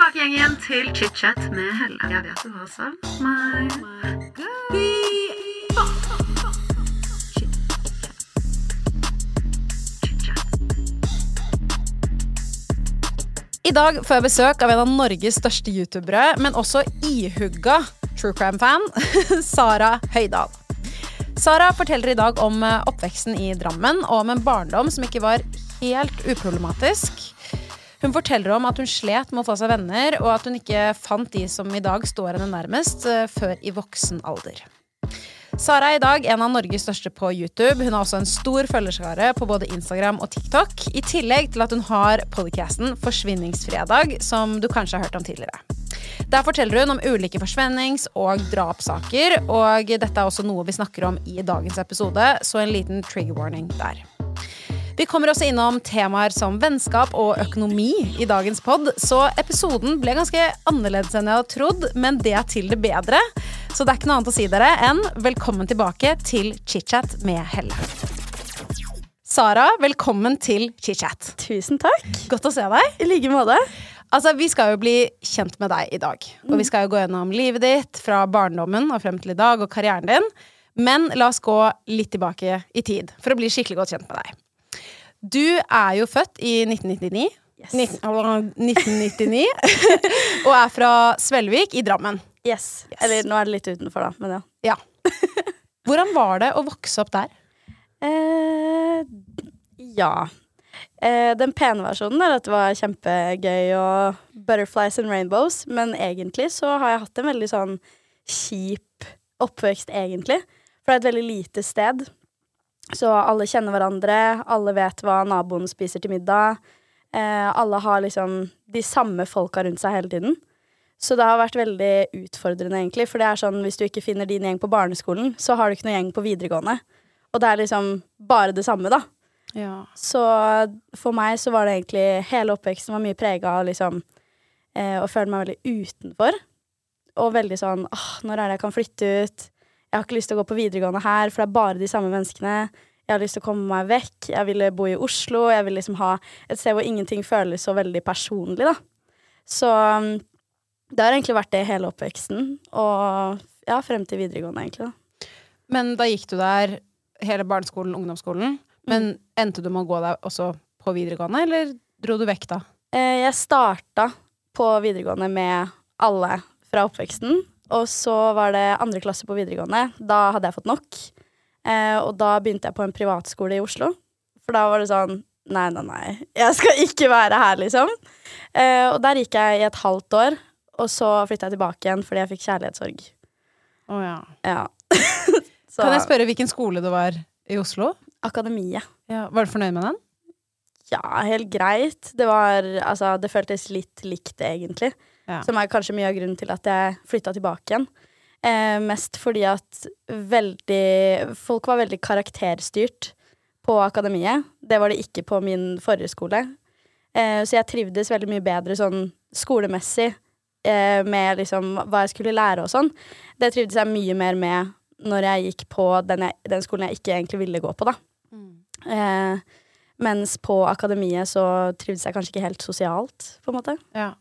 tilbake igjen, til chit-chat med Helle. Jeg vet du har savnet meg. I dag får jeg besøk av en av Norges største youtubere, men også ihugga true crime-fan, Sara Høydahl. Sara forteller i dag om eh, oppveksten i Drammen og om en barndom som ikke var helt uproblematisk. Hun forteller om at hun slet med å få seg venner, og at hun ikke fant de som i dag står henne nærmest, eh, før i voksen alder. Sara er i dag en av Norges største på YouTube. Hun har også en stor følgerskare på både Instagram og TikTok. I tillegg til at hun har podcasten Forsvinningsfredag, som du kanskje har hørt om tidligere. Der forteller hun om ulike forsvennings- og drapssaker, og dette er også noe vi snakker om i dagens episode, så en liten trigger warning der. Vi kommer også innom temaer som vennskap og økonomi i dagens pod, så episoden ble ganske annerledes enn jeg hadde trodd, men det er til det bedre. Så det er ikke noe annet å si dere enn velkommen tilbake til chit-chat med Helle. Sara, velkommen til chit-chat. Tusen takk. Godt å se deg. I like måte. Altså, Vi skal jo bli kjent med deg i dag. Og vi skal jo gå gjennom livet ditt fra barndommen og frem til i dag, og karrieren din. Men la oss gå litt tilbake i tid for å bli skikkelig godt kjent med deg. Du er jo født i 1999. Yes. 19, 1999. og er fra Svelvik i Drammen. Yes. Yes. Eller nå er det litt utenfor, da, men ja. Ja. Hvordan var det å vokse opp der? Eh, ja. Eh, den pene versjonen er at det var kjempegøy og butterflies and rainbows, men egentlig så har jeg hatt en veldig sånn kjip oppvekst, egentlig. For det er et veldig lite sted. Så alle kjenner hverandre, alle vet hva naboen spiser til middag. Eh, alle har liksom de samme folka rundt seg hele tiden. Så det har vært veldig utfordrende, egentlig. For det er sånn, hvis du ikke finner din gjeng på barneskolen, så har du ikke noen gjeng på videregående. Og det er liksom bare det samme, da. Ja. Så for meg så var det egentlig Hele oppveksten var mye prega av liksom eh, å føle meg veldig utenfor. Og veldig sånn åh, når er det jeg kan flytte ut? Jeg har ikke lyst til å gå på videregående her, for det er bare de samme menneskene. Jeg har lyst til å komme meg vekk. Jeg ville bo i Oslo. Jeg vil liksom ha et sted hvor ingenting føles så veldig personlig, da. Så um, det har egentlig vært det hele oppveksten. Og ja, frem til videregående, egentlig, da. Men da gikk du der hele barneskolen, ungdomsskolen. Men endte du med å gå der også på videregående, eller dro du vekk da? Eh, jeg starta på videregående med alle fra oppveksten. Og så var det andre klasse på videregående. Da hadde jeg fått nok. Eh, og da begynte jeg på en privatskole i Oslo. For da var det sånn Nei, nei, nei. Jeg skal ikke være her, liksom. Eh, og der gikk jeg i et halvt år. Og så flytta jeg tilbake igjen fordi jeg fikk kjærlighetssorg. Oh, ja. Ja. så Kan jeg spørre hvilken skole du var i Oslo? Akademiet. Ja, var du fornøyd med den? Ja, helt greit. Det var Altså, det føltes litt likt, egentlig. Ja. Som er kanskje mye av grunnen til at jeg flytta tilbake igjen. Eh, mest fordi at veldig Folk var veldig karakterstyrt på akademiet. Det var det ikke på min forrige skole. Eh, så jeg trivdes veldig mye bedre sånn skolemessig eh, med liksom hva jeg skulle lære og sånn. Det trivdes jeg mye mer med når jeg gikk på den, jeg, den skolen jeg ikke egentlig ville gå på, da. Eh, mens på akademiet så trivdes jeg kanskje ikke helt sosialt, på en måte. Ja.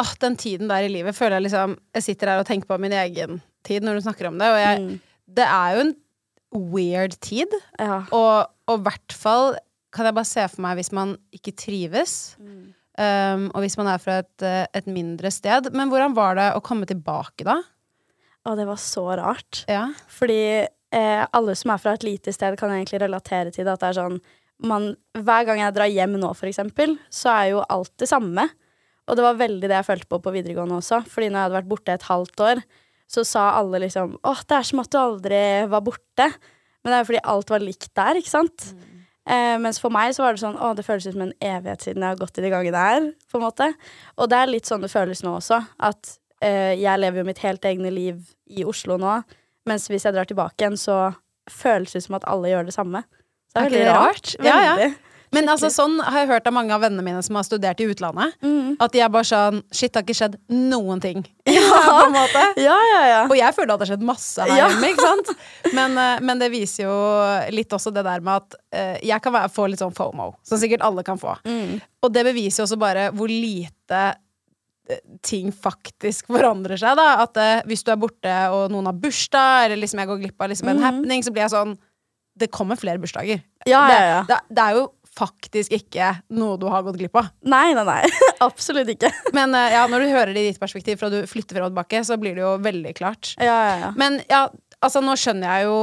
Åh, den tiden der i livet føler jeg liksom Jeg sitter her og tenker på min egen tid når du snakker om det, og jeg, Mm. det er jo en weird tid. Ja. Og i hvert fall kan jeg bare se for meg hvis man ikke trives. Um, og hvis man er fra et, eh, et mindre sted. Men hvordan var det å komme tilbake da? Å, det var så rart. Ja. Fordi eh, alle som er fra et lite sted, kan egentlig relatere til det. At det er sånn man, Hver gang jeg drar hjem nå, for eksempel, så er jo alt det samme. Og det var veldig det jeg følte på på videregående også. Fordi når jeg hadde vært borte et halvt år, så sa alle liksom åh, det er som at du aldri var borte. Men det er jo fordi alt var likt der, ikke sant? Eh, mens for meg så var det sånn å, det føles ut som en evighet siden jeg har gått i de gangene her. på en måte. Og det er litt sånn det føles nå også. At eh, jeg lever jo mitt helt egne liv i Oslo nå. Mens hvis jeg drar tilbake igjen, så føles det som at alle gjør det samme. Så det Er er veldig det rart. rart? Ja, ja. Men altså, sånn har jeg hørt av mange av vennene mine som har studert i utlandet. Mm. At de er bare sånn Shit, det har ikke skjedd noen ting. Ja. på en måte. Ja, ja, ja. Og jeg føler at det har skjedd masse her hjemme, ikke sant? Men, eh, men det viser jo litt også det der med at uh, jeg kan være, få litt sånn FOMO, som sikkert alle kan få. Mm. Og det beviser jo også bare hvor lite eh, ting faktisk forandrer seg, da. At uh, hvis du er borte og noen har bursdag, eller liksom jeg går glipp av liksom en mm. happening, så blir jeg sånn Det kommer flere bursdager. Ja, det, ja, ja. Det, det er jo faktisk ikke noe du har gått glipp av. Nei, nei, nei. Absolutt ikke. Men eh, ja, når du hører det i ditt perspektiv, fra du flytter fra og tilbake, så blir det jo veldig klart. Ja, ja, ja. Men ja, altså nå skjønner jeg jo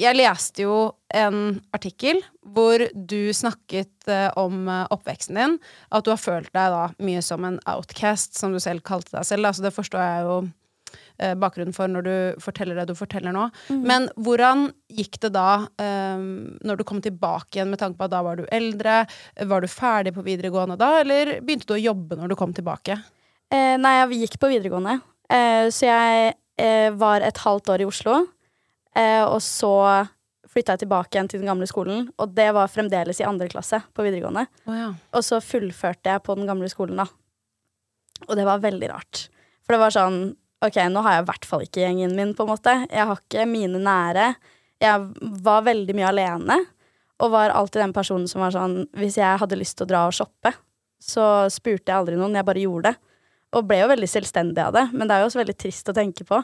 Jeg leste jo en artikkel hvor du snakket eh, om eh, oppveksten din. At du har følt deg da mye som en outcast, som du selv kalte deg selv. Altså det forstår jeg jo bakgrunnen for når du forteller det du forteller nå. Men hvordan gikk det da eh, når du kom tilbake igjen, med tanke på at da var du eldre? Var du ferdig på videregående da, eller begynte du å jobbe når du kom tilbake? Eh, nei, jeg gikk på videregående, eh, så jeg eh, var et halvt år i Oslo. Eh, og så flytta jeg tilbake igjen til den gamle skolen, og det var fremdeles i andre klasse på videregående. Oh, ja. Og så fullførte jeg på den gamle skolen, da. Og det var veldig rart. For det var sånn Ok, nå har jeg i hvert fall ikke gjengen min, på en måte. Jeg har ikke mine nære. Jeg var veldig mye alene, og var alltid den personen som var sånn Hvis jeg hadde lyst til å dra og shoppe, så spurte jeg aldri noen, jeg bare gjorde det. Og ble jo veldig selvstendig av det, men det er jo også veldig trist å tenke på.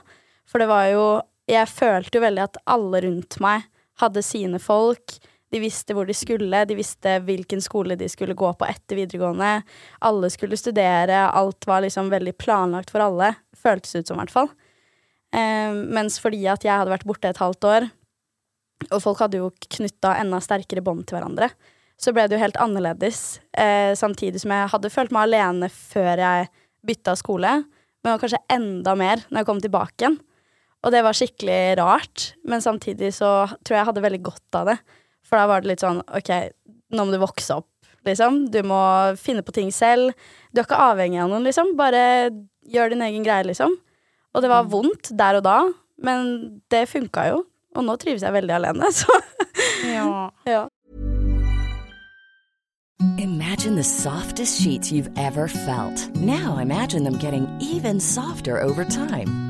For det var jo Jeg følte jo veldig at alle rundt meg hadde sine folk. De visste hvor de skulle, de visste hvilken skole de skulle gå på etter videregående. Alle skulle studere, alt var liksom veldig planlagt for alle. Føltes ut som, i hvert fall. Eh, mens fordi at jeg hadde vært borte et halvt år, og folk hadde jo knytta enda sterkere bånd til hverandre, så ble det jo helt annerledes. Eh, samtidig som jeg hadde følt meg alene før jeg bytta skole, men kanskje enda mer når jeg kom tilbake igjen. Og det var skikkelig rart, men samtidig så tror jeg jeg hadde veldig godt av det. For da var det litt sånn OK, nå må du vokse opp, liksom. Du må finne på ting selv. Du er ikke avhengig av noen, liksom. Bare gjør din egen greie, liksom. Og det var vondt der og da, men det funka jo. Og nå trives jeg veldig alene, så ja. ja. Imagine the softest sheets you've ever felt. Now imagine them getting even softer over time.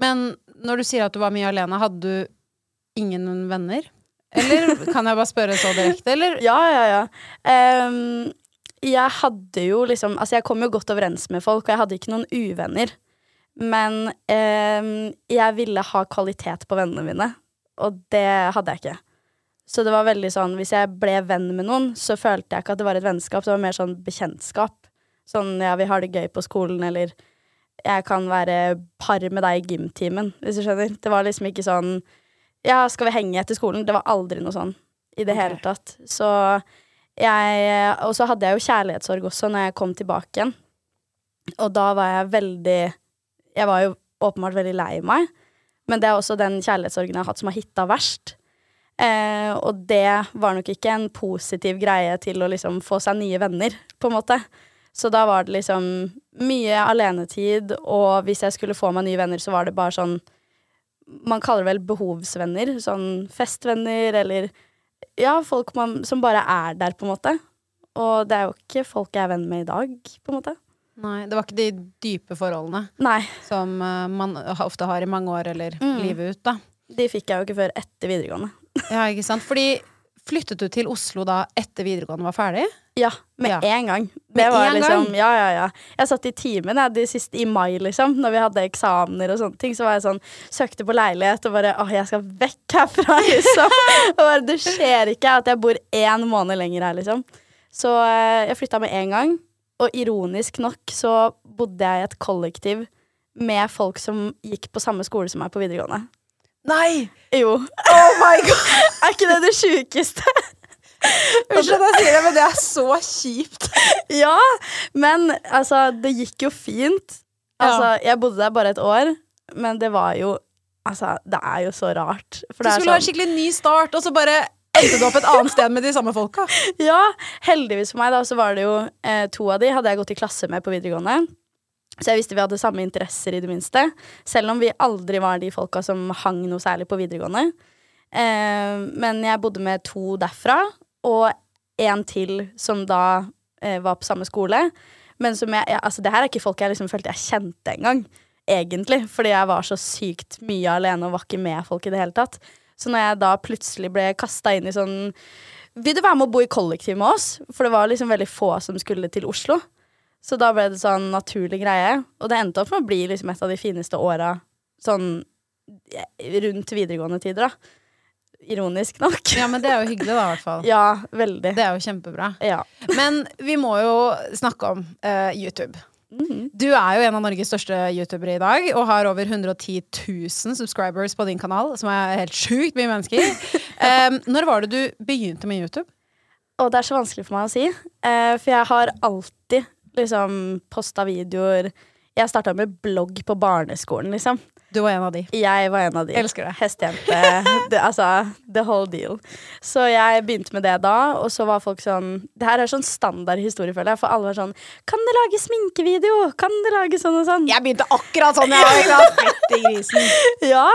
Men når du sier at du var mye alene, hadde du ingen venner? Eller kan jeg bare spørre så direkte, eller? Ja, ja, ja. Um, jeg hadde jo liksom Altså, jeg kom jo godt overens med folk, og jeg hadde ikke noen uvenner. Men um, jeg ville ha kvalitet på vennene mine, og det hadde jeg ikke. Så det var veldig sånn Hvis jeg ble venn med noen, så følte jeg ikke at det var et vennskap, det var mer sånn bekjentskap. Sånn ja, vi har det gøy på skolen, eller jeg kan være par med deg i gymtimen, hvis du skjønner. Det var liksom ikke sånn Ja, skal vi henge etter skolen? Det var aldri noe sånn i det okay. hele tatt. Så jeg Og så hadde jeg jo kjærlighetssorg også når jeg kom tilbake igjen. Og da var jeg veldig Jeg var jo åpenbart veldig lei meg, men det er også den kjærlighetssorgen jeg har hatt som har hitta verst. Eh, og det var nok ikke en positiv greie til å liksom få seg nye venner, på en måte. Så da var det liksom mye alenetid, og hvis jeg skulle få meg nye venner, så var det bare sånn Man kaller det vel behovsvenner. Sånn festvenner, eller Ja, folk man, som bare er der, på en måte. Og det er jo ikke folk jeg er venn med i dag, på en måte. Nei, det var ikke de dype forholdene Nei. som eh, man ofte har i mange år, eller Mm. livet ut, da. De fikk jeg jo ikke før etter videregående. Ja, ikke sant? Fordi flyttet du til Oslo da etter videregående var ferdig? Ja, med Ja. en gang. Det var liksom, gang? Ja, ja, ja. Jeg satt i timen jeg, de siste, i mai, liksom, når vi hadde eksamener og sånne ting. Så var jeg sånn, søkte på leilighet og bare åh, jeg skal vekk herfra, liksom. og bare, det skjer ikke at jeg bor én måned lenger her, liksom. Så eh, jeg flytta med en gang. Og ironisk nok så bodde jeg i et kollektiv med folk som gikk på samme skole som meg på videregående. Nei! Jo. Oh my god! Er ikke det det sjukeste? Unnskyld at jeg sier det, men det er så kjipt. Ja, men altså, det gikk jo fint. Altså, jeg bodde der bare et år, men det var jo Altså, det er jo så rart. Du det skulle ha en sånn, skikkelig ny start, og så bare endte du opp et annet sted med de samme folka. ja, heldigvis for meg, da, så var det jo eh, to av de hadde jeg gått i klasse med på videregående. Så jeg visste vi hadde samme interesser, i det minste. Selv om vi aldri var de folka som hang noe særlig på videregående. Eh, men jeg bodde med to derfra, og en til som da eh, var på samme skole. Men som jeg, jeg Altså, det her er ikke folk jeg liksom følte jeg kjente engang, egentlig. Fordi jeg var så sykt mye alene og var ikke med folk i det hele tatt. Så når jeg da plutselig ble kasta inn i sånn Vil du være med å bo i kollektiv med oss? For det var liksom veldig få som skulle til Oslo. Så da ble det sånn naturlig greie. Og det endte opp med å bli liksom et av de fineste åra sånn eh, rundt videregående tider, da. Ironisk nok. Ja, men det er jo hyggelig, da, i hvert fall. Ja, veldig. Det er jo kjempebra. Ja. Men vi må jo snakke om uh, YouTube. Mhm. Du er jo en av Norges største youtubere i dag, og har over 110 000 subscribers på din kanal, som er helt sjukt mye mennesker. um, når var det du begynte med YouTube? Og det er så vanskelig for meg å si, uh, for jeg har alltid liksom posta videoer Jeg starta med blogg på barneskolen, liksom. Du var en av de. Jeg var en av de. Elsker deg. Hestejente. det, altså, the whole deal. Så jeg begynte med det da, og så var folk sånn Det her er sånn standard historie, føler jeg, for alle var sånn Kan du lage sminkevideo? Kan du lage sånn og sånn? Jeg begynte akkurat sånn, jeg òg. Ja,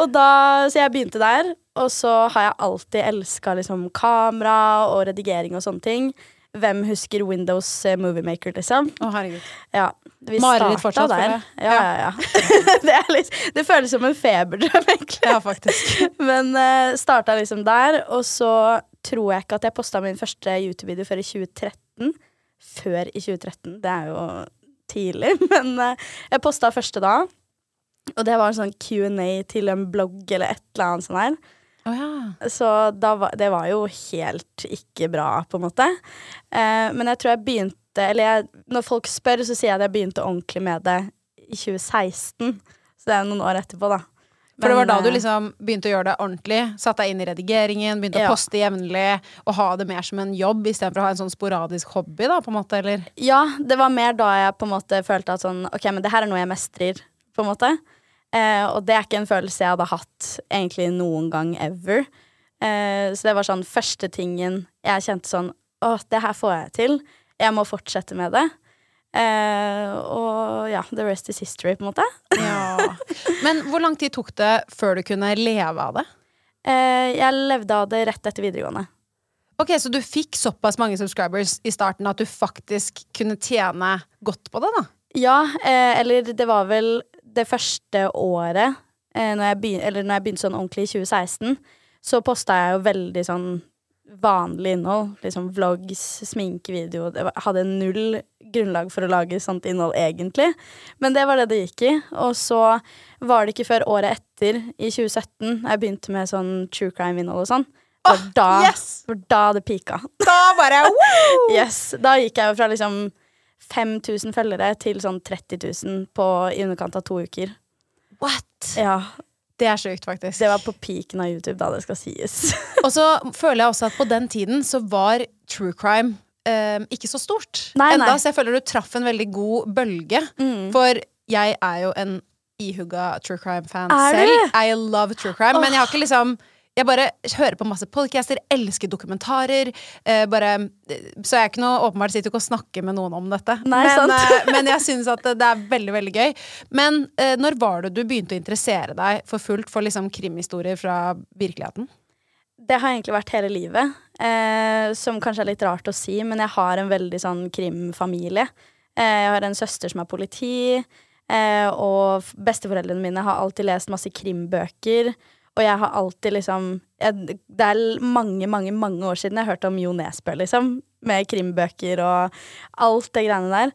og da, så jeg begynte der. Og så har jeg alltid elska liksom, kamera og redigering og sånne ting. Hvem husker Windows Moviemaker, Movie Maker, liksom? Å, herregud. Ja, vi Mareritt fortsatt, der. Ja, ja, ja. det, litt, det føles som en feberdrøm, egentlig. Ja, faktisk. Men uh, starta liksom der, og så tror jeg ikke at jeg posta min første YouTube-video før i 2013. Før i 2013. Det er jo tidlig, men uh, jeg posta første da. Og det var en sånn Q&A til en blogg eller et eller annet sånt her. Å ja. Så var, det var jo helt ikke bra, på en måte. Eh, men jeg tror jeg begynte Eller jeg, når folk spør, så sier jeg at jeg begynte ordentlig med det i 2016. Så det er jo noen år etterpå, da. For det var da du eh, liksom begynte å gjøre det ordentlig? Satt deg inn i redigeringen, begynte Ja. å poste jevnlig og ha det mer som en jobb istedenfor å ha en sånn sporadisk hobby, da, på en måte, eller? Ja, det var mer da jeg på en måte følte at sånn Ok, men det her er noe jeg mestrer, på en måte. Eh, og det er ikke en følelse jeg hadde hatt egentlig noen gang ever. Eh, så det var sånn første tingen jeg kjente sånn Å, det her får jeg til. Jeg må fortsette med det. Eh, og ja, the rest is history, på en måte. Ja. Men hvor lang tid tok det før du kunne leve av det? Eh, jeg levde av det rett etter videregående. Ok, Så du fikk såpass mange subscribers i starten at du faktisk kunne tjene godt på det, da? Ja, eh, eller det var vel det første året, eh, når, jeg begyn eller når jeg begynte sånn ordentlig i 2016, så posta jeg jo veldig sånn vanlig innhold. Liksom vlogs, sminkevideo. Det hadde null grunnlag for å lage sånt innhold, egentlig. Men det var det det gikk i. Og så var det ikke før året etter, i 2017, jeg begynte med sånn true crime-innhold og sånn. For, oh, da, yes! for da det pika. Da bare wow! Yes, Da gikk jeg jo fra liksom 5000 følgere til sånn 30 000 på i underkant av to uker. What? Ja, Det er sjukt, faktisk. Det var på peaken av YouTube, da det skal sies. Og så føler jeg også at på den tiden så var true crime um, ikke så stort. Nei, Enda, nei. så jeg føler du traff en veldig god bølge. Mm. For jeg er jo en ihugga true crime-fan selv. I love true crime. Men jeg har ikke liksom jeg bare hører på masse podcaster, elsker dokumentarer. Eh, bare, så jeg er ikke noe åpenbart sitter ikke og snakker med noen om dette. Nei, men, eh, men jeg syns at det, det er veldig veldig gøy. Men eh, når var det du begynte å interessere deg for fullt for liksom krimhistorier fra virkeligheten? Det har egentlig vært hele livet. Eh, som kanskje er litt rart å si, men jeg har en veldig sånn krimfamilie. Eh, jeg har en søster som er politi, eh, og besteforeldrene mine har alltid lest masse krimbøker. Og jeg har alltid liksom jeg, Det er mange, mange mange år siden jeg hørte om Jo Nesbø, liksom. Med krimbøker og alt det greiene der.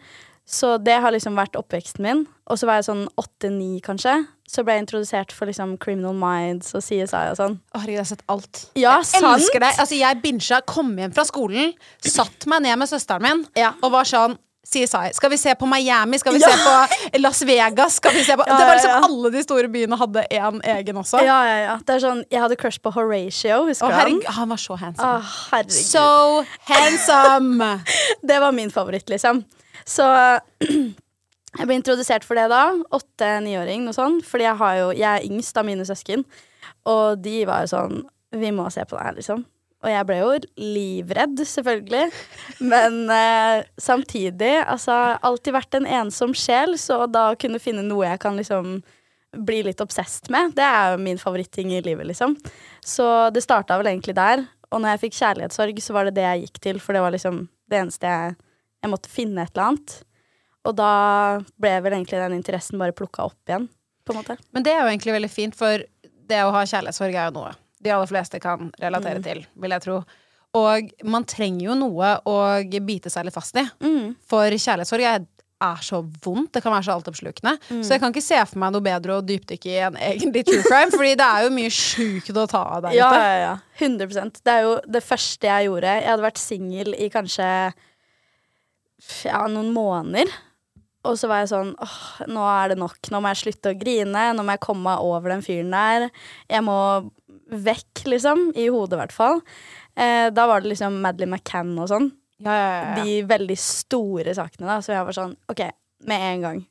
Så det har liksom vært oppveksten min. Og så var jeg sånn åtte-ni, kanskje. Så ble jeg introdusert for liksom Criminal Minds og CSI og sånn. Å, herregud, jeg har sett alt. Ja, jeg sant? elsker deg! Altså, jeg bincha, kom hjem fra skolen, satt meg ned med søsteren min Ja. og var sånn CSI. Skal vi se på Miami? Skal vi Ja. se på Las Vegas? Skal vi se på Ja, Det var ja, liksom ja. Alle de store byene hadde én egen også. Ja, ja, ja. Det er sånn, jeg hadde crush på Horatio, husker du han? herregud, han var så handsome. Herregud. So handsome! Det var min favoritt, liksom. Så jeg ble introdusert for det da. Åtte-niåring, noe sånt. Fordi jeg, har jo, jeg er yngst av mine søsken. Og de var jo sånn Vi må se på det her, liksom. Og jeg ble jo livredd, selvfølgelig. Men eh, samtidig, altså Alltid vært en ensom sjel, så da å kunne finne noe jeg kan liksom bli litt obsesst med, det er jo min favoritting i livet, liksom. Så det starta vel egentlig der. Og når jeg fikk kjærlighetssorg, så var det det jeg gikk til, for det var liksom det eneste jeg Jeg måtte finne et eller annet. Og da ble vel egentlig den interessen bare plukka opp igjen, på en måte. Men det er jo egentlig veldig fint, for det å ha kjærlighetssorg er jo noe de aller fleste kan relatere til, vil jeg tro. Og man trenger jo noe å bite seg litt fast i. For kjærlighetssorg er, er så vondt. Det kan være så altoppslukende. Så jeg kan ikke se for meg noe bedre å dypdykke i enn egentlig true crime, Fordi det er jo mye sjukt å ta av der Ja, ute. ja, ja. 100 Det er jo det første jeg gjorde. Jeg hadde vært singel i kanskje ja, noen måneder. Og så var jeg sånn åh, nå er det nok. Nå må jeg slutte å grine. Nå må jeg komme meg over den fyren der. Jeg må vekk, liksom. I hodet, i hvert fall. Eh, da var det liksom Madeleine McCann og sånn. Ja, ja, ja. De veldig store sakene, da. Så jeg var sånn OK, med en gang.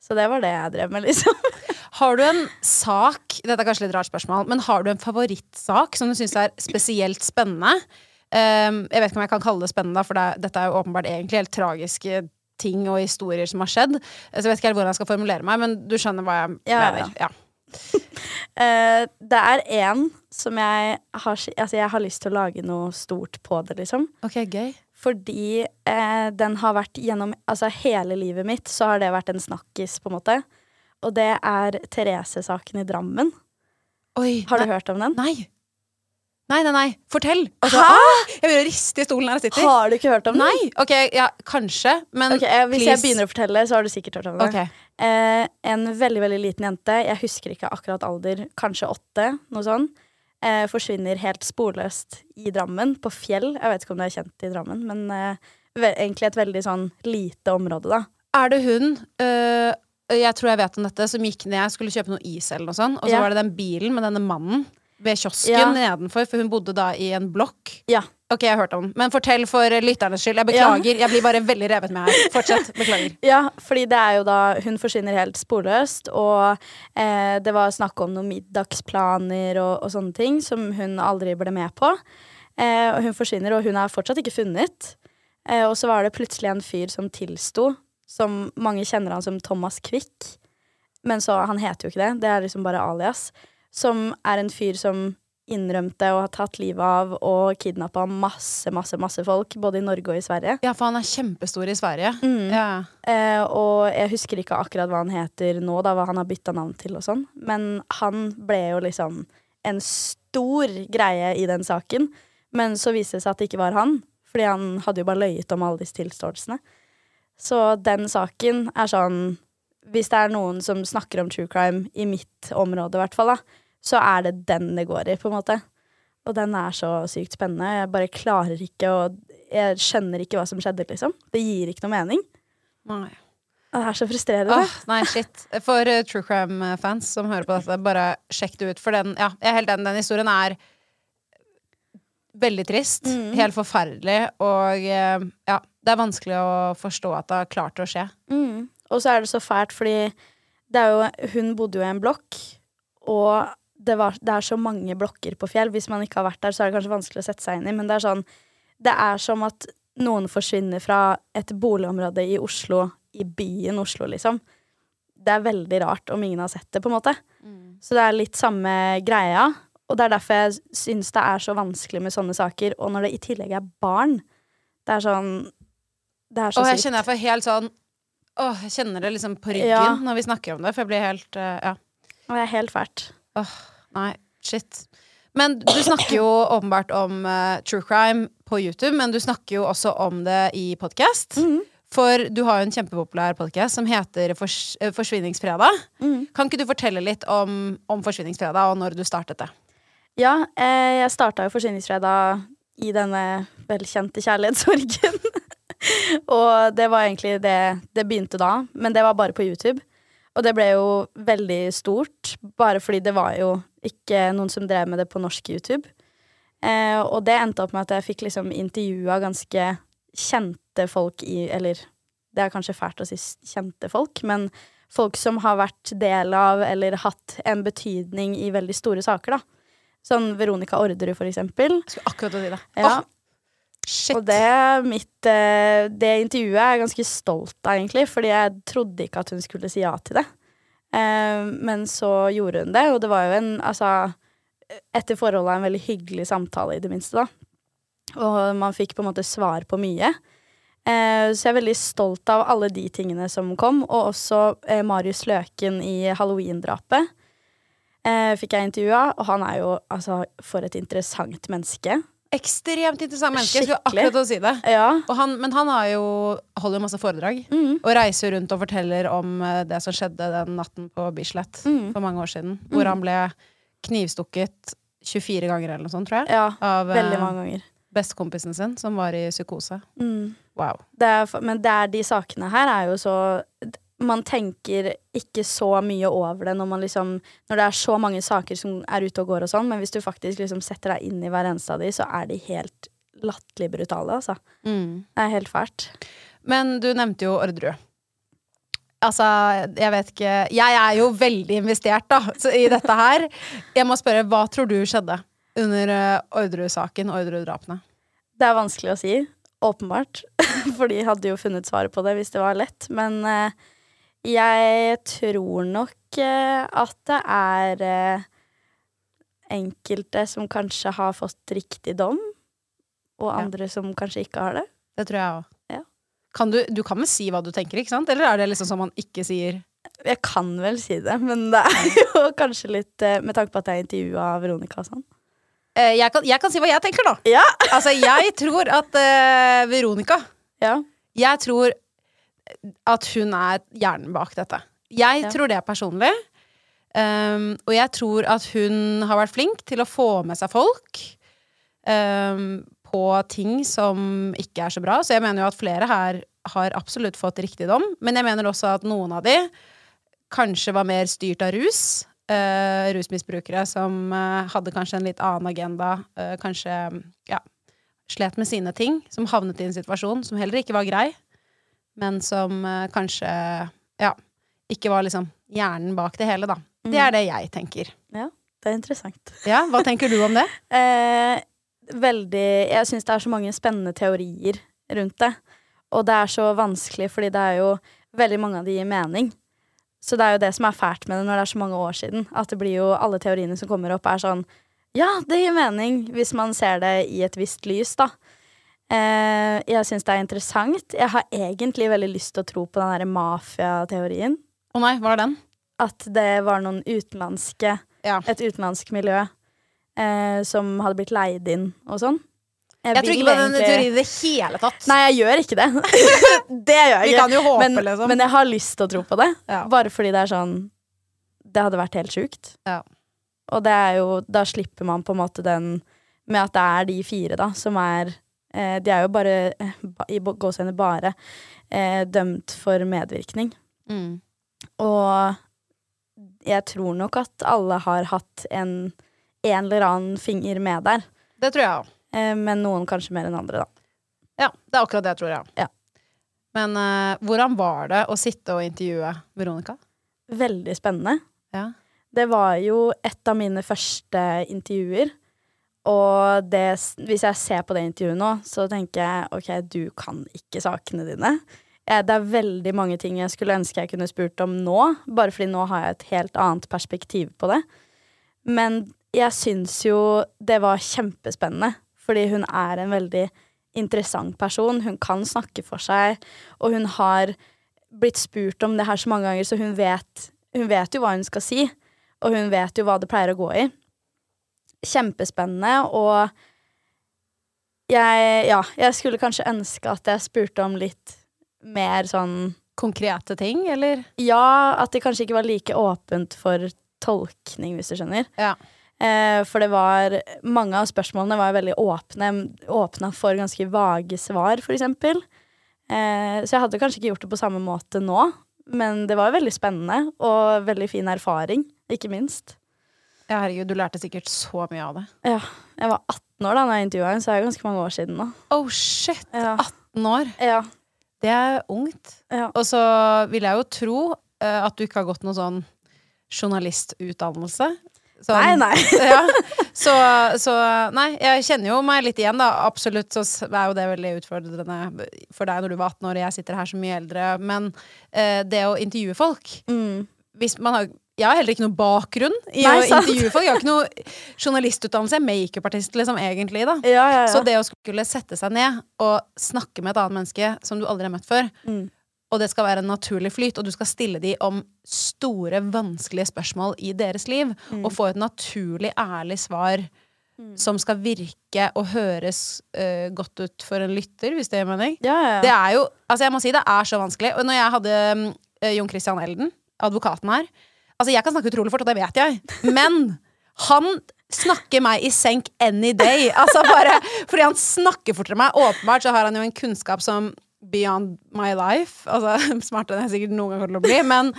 Så det var det jeg drev med, liksom. Har du en sak Dette er kanskje litt rart spørsmål, men har du en favorittsak som du syns er spesielt spennende? Um, jeg vet ikke om jeg kan kalle det spennende, for det, dette er jo åpenbart egentlig helt tragiske ting og historier som har skjedd. Så jeg vet ikke helt hvordan jeg skal formulere meg, men du skjønner hva jeg mener. Ja. Eh, det er én som jeg har Altså, jeg har lyst til å lage noe stort på det, liksom. Ok, gøy. Fordi uh, den har vært gjennom Altså, hele livet mitt så har det vært en snakkis, på en måte. Og det er Therese-saken i Drammen. Oi. Har du nei, hørt om den? Nei. Nei, nei, nei. Fortell! Altså, ah, jeg begynner å riste i stolen her jeg sitter. Har du ikke hørt om den? Nei! Ok, ja, kanskje, men Ok, eh, Hvis jeg begynner å fortelle, så har du sikkert hørt om det. Ok. Eh, en veldig veldig liten jente, jeg husker ikke akkurat alder, kanskje åtte, noe sånn, eh, forsvinner helt sporløst i Drammen, på Fjell. Jeg vet ikke om det er kjent i Drammen, men eh, egentlig et veldig sånn lite område, da. Er det hun øh, Jeg tror jeg vet om dette Som gikk ned, skulle kjøpe noe is eller noe sånt Og så Ja. var det den bilen med denne mannen Ved kiosken Ja. nedenfor For hun bodde da i en blokk Ja. Ok, jeg har hørt om den Men fortell for lytternes skyld Jeg beklager, jeg blir bare veldig revet med her Fortsett, beklager Ja, fordi det er jo da Hun forsvinner helt sporløst, og eh, det var snakk om noen middagsplaner og, og sånne ting som hun aldri ble med på. Eh, og hun forsvinner, og hun er fortsatt ikke funnet. Eh, og så var det plutselig en fyr som tilsto, som mange kjenner han som Thomas Quick. Men så, han heter jo ikke det, det er liksom bare alias. Som er en fyr som innrømte og har tatt livet av og kidnappa masse, masse, masse folk, både i Norge og i Sverige. Ja, for han er kjempestor i Sverige Mm. Ja Eh, og jeg husker ikke akkurat hva han heter nå, da, hva han har bytta navn til og sånn. Men han ble jo liksom en stor greie i den saken. Men så viste det seg at det ikke var han, fordi han hadde jo bare løyet om alle disse tilståelsene. Så den saken er sånn Hvis det er noen som snakker om true crime i mitt område, i hvert fall, da, så er det den det går i, på en måte. Og den er så sykt spennende. Jeg bare klarer ikke å Jeg skjønner ikke hva som skjedde, liksom. Det gir ikke noe mening. Nei. Det er så frustrerende. Oh, nei, shit. For uh, true crime-fans som hører på dette, bare sjekk det ut. For den, ja, jeg er helt enig. Den historien er veldig trist. Mm. Helt forferdelig. Og eh, ja, det er vanskelig å forstå at det har klart å skje. Mm. Og så er det så fælt, fordi det er jo, hun bodde jo i en blokk, og det, var, det er så mange blokker på Fjell. Hvis man ikke har vært der, så er det kanskje vanskelig å sette seg inn i, men det er sånn Det er som at noen forsvinner fra et boligområde i Oslo, i byen Oslo, liksom. Det er veldig rart om ingen har sett det, på en måte. Så det er litt samme greia. Og det er derfor jeg syns det er så vanskelig med sånne saker. Og når det i tillegg er barn. Det er sånn Det er så Og jeg kjenner jeg får helt sånn Åh, jeg kjenner det liksom på ryggen Ja. når vi snakker om det, for jeg blir helt uh, Ja. Og det er helt fælt. Åh, Nei, shit. Men du snakker jo åpenbart om uh, true crime på YouTube, men du snakker jo også om det i podkast. Mhm. For du har jo en kjempepopulær podkast som heter Fors eh, Forsvinningsfredag. Mm. Kan ikke du fortelle litt om, om Forsvinningsfredag, og når du startet det? Ja, eh, jeg starta jo Forsvinningsfredag i denne velkjente kjærlighetssorgen. og det var egentlig det det begynte da, men det var bare på YouTube. Og det ble jo veldig stort, bare fordi det var jo ikke noen som drev med det på norsk YouTube. Eh, og det endte opp med at jeg fikk liksom intervjua ganske kjente folk i Eller det er kanskje fælt å si kjente folk, men folk som har vært del av eller hatt en betydning i veldig store saker, da. Sånn Veronica Orderud, for eksempel. Jeg skulle akkurat si det. Ja. Åh, shit. Og det mitt eh, Det intervjuet er jeg ganske stolt av, egentlig, fordi jeg trodde ikke at hun skulle si ja til det. Eh, men så gjorde hun det, og det var jo en Altså, etter forholdet en veldig hyggelig samtale, i det minste, da. Og man fikk på en måte svar på mye. Eh, så jeg er veldig stolt av alle de tingene som kom, og også Marius Løken i Halloween-drapet. Fikk jeg intervjua, og han er jo altså for et interessant menneske. Ekstremt interessant menneske. Jeg skulle akkurat å si det. Ja. Han, men han har jo, holder jo masse foredrag. Mm. Og reiser rundt og forteller om eh, det som skjedde den natten på Bislett Mm. for mange år siden. Hvor han ble knivstukket 24 ganger eller noe sånt, tror jeg. Ja, Av veldig eh, mange ganger. bestekompisen sin, som var i psykose. Mm. Wow. Det er, men det er de sakene her er jo så Man tenker ikke så mye over det når man liksom Når det er så mange saker som er ute og går og sånn, men hvis du faktisk liksom setter deg inn i hver eneste av de, så er de helt latterlig brutale, altså. Mm. Det er helt fælt. Men du nevnte jo Orderud. Altså, jeg vet ikke Jeg er jo veldig investert da i dette her. Jeg må spørre, hva tror du skjedde under uh, Orderud-saken, Orderud-drapene? Det er vanskelig å si, åpenbart. For de hadde jo funnet svaret på det hvis det var lett. Men eh, jeg tror nok eh, at det er eh, enkelte som kanskje har fått riktig dom, og andre som kanskje ikke har det. Det tror jeg òg. Ja. Kan du, du kan vel si hva du tenker, ikke sant? Eller er det liksom sånn man ikke sier Jeg kan vel si det, men det er jo kanskje litt eh, Med tanke på at jeg intervjua Veronica og sånn. Jeg, kan, jeg kan si hva jeg tenker, da. Ja. Altså, jeg tror at uh, Veronica Ja. Jeg tror at hun er hjernen bak dette. Jeg Ja. tror det personlig. Um, og jeg tror at hun har vært flink til å få med seg folk um, på ting som ikke er så bra. Så jeg mener jo at flere her har absolutt fått riktig dom. Men jeg mener også at noen av de kanskje var mer styrt av rus. Uh, rusmisbrukere som uh, hadde kanskje en litt annen agenda. Uh, kanskje ja, slet med sine ting. Som havnet i en situasjon som heller ikke var grei. Men som eh, kanskje ja, ikke var liksom hjernen bak det hele, da. Det er det jeg tenker. Ja, Det er interessant. Ja, Hva tenker du om det? Eh, veldig Jeg syns det er så mange spennende teorier rundt det. Og det er så vanskelig, fordi det er jo veldig mange av de gir mening. Så det er jo det som er fælt med det når det er så mange år siden. At det blir jo alle teoriene som kommer opp, er sånn Ja, det gir mening, hvis man ser det i et visst lys, da. Eh, jeg syns det er interessant. Jeg har egentlig veldig lyst til å tro på den derre mafiateorien. Å nei, hva er den? At det var noen utenlandske Ja. Et utenlandsk miljø eh, som hadde blitt leid inn og sånn. Jeg tror ikke på den egentlig- teorien i det hele tatt. Nei, jeg gjør ikke det. det gjør jeg Vi ikke. kan jo håpe, men, liksom. men jeg har lyst til å tro på det. Ja. Bare fordi det er sånn Det hadde vært helt sjukt. Ja. Og det er jo Da slipper man på en måte den med at det er de fire, da, som er De er jo bare, eh, i bo- bare, eh, dømt for medvirkning. Mm. Og jeg tror nok at alle har hatt en, en eller annen finger med der. Det tror jeg òg. Eh, men noen kanskje mer enn andre, da. Ja, det er akkurat det jeg tror, ja. Ja. Men eh, hvordan var det å sitte og intervjue Veronica? Veldig spennende. Ja. Det var jo et av mine første intervjuer. Og det, hvis jeg ser på det intervjuet nå, så tenker jeg ok, du kan ikke sakene dine. Det er veldig mange ting jeg skulle ønske jeg kunne spurt om nå, bare fordi nå har jeg et helt annet perspektiv på det. Men jeg syns jo det var kjempespennende, fordi hun er en veldig interessant person. Hun kan snakke for seg, og hun har blitt spurt om det her så mange ganger, så hun vet, hun vet jo hva hun skal si. Og hun vet jo hva det pleier å gå i. kjempespennende, og jeg Ja, jeg skulle kanskje ønske at jeg spurte om litt mer sånn Konkrete ting, eller? Ja, at det kanskje ikke var like åpent for tolkning, hvis du skjønner. Ja. Eh, for det var Mange av spørsmålene var veldig åpne. Åpna for ganske vage svar, for eksempel. Eh, så jeg hadde kanskje ikke gjort det på samme måte nå. Men det var veldig spennende, og veldig fin erfaring, ikke minst. Ja, herregud, du lærte sikkert så mye av det. Ja, jeg var 18 år da når jeg intervjua henne, så det er ganske mange år siden nå. Oh shit! Ja. 18 år. Ja, Det er ungt. ja. Og så vil jeg jo tro uh, at du ikke har gått noen sånn journalistutdannelse. Sånn- Nei, nei. ja. så, så nei, jeg kjenner jo meg litt igjen, da. Absolutt så er jo det veldig utfordrende for deg når du var 18 år og jeg sitter her så mye eldre. Men eh, det å intervjue folk Mm. hvis man har jeg har heller ikke noe bakgrunn i Nei, å intervjue folk. Jeg har ikke noe journalistutdannelse. Jeg er makeupartist, liksom, egentlig, da. Ja, ja, ja. Så det å skulle sette seg ned og snakke med et annet menneske som du aldri har møtt før, Mm. og det skal være en naturlig flyt, og du skal stille de om store, vanskelige spørsmål i deres liv, Mm. og få et naturlig, ærlig svar som skal virke og høres uh, godt ut for en lytter, hvis det gir mening. ja, ja, Det er jo, altså jeg må si det er så vanskelig. Og når jeg hadde mm, eh, Jon Christian Elden, advokaten her Altså jeg kan snakke utrolig fort, og det vet jeg, men han snakker meg i senk any day. Altså bare fordi han snakker fortere enn meg. Åpenbart så har han jo en kunnskap som beyond my life. Altså smartere enn jeg sikkert noen gang kommer til å bli. Men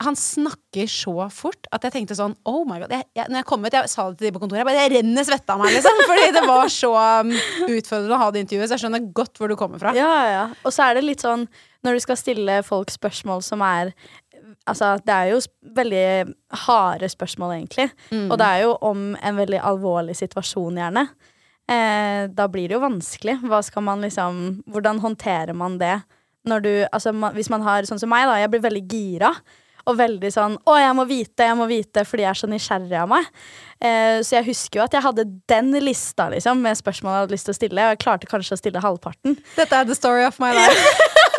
han snakker så fort at jeg tenkte sånn Oh my god. Jeg, jeg, når jeg kom ut, jeg sa det til de på kontoret, jeg bare Jeg renner svette av meg, liksom. Fordi det var så um, utfordrende å ha det intervjuet. Så jeg skjønner godt hvor du kommer fra. Ja, ja. Og så er det litt sånn når du skal stille folk spørsmål som er Altså, det er jo veldig harde spørsmål, egentlig. Og det er jo om en veldig alvorlig situasjon, gjerne. Eh, da blir det jo vanskelig. Hva skal man liksom Hvordan håndterer man det? Når du Altså, man, hvis man har sånn som meg, da. Jeg blir veldig gira. Og veldig sånn 'Å, jeg må vite, jeg må vite', fordi jeg er så nysgjerrig av meg. Eh, så jeg husker jo at jeg hadde den lista liksom med spørsmål jeg hadde lyst til å stille. Og jeg klarte kanskje å stille halvparten. Dette er the story of my life.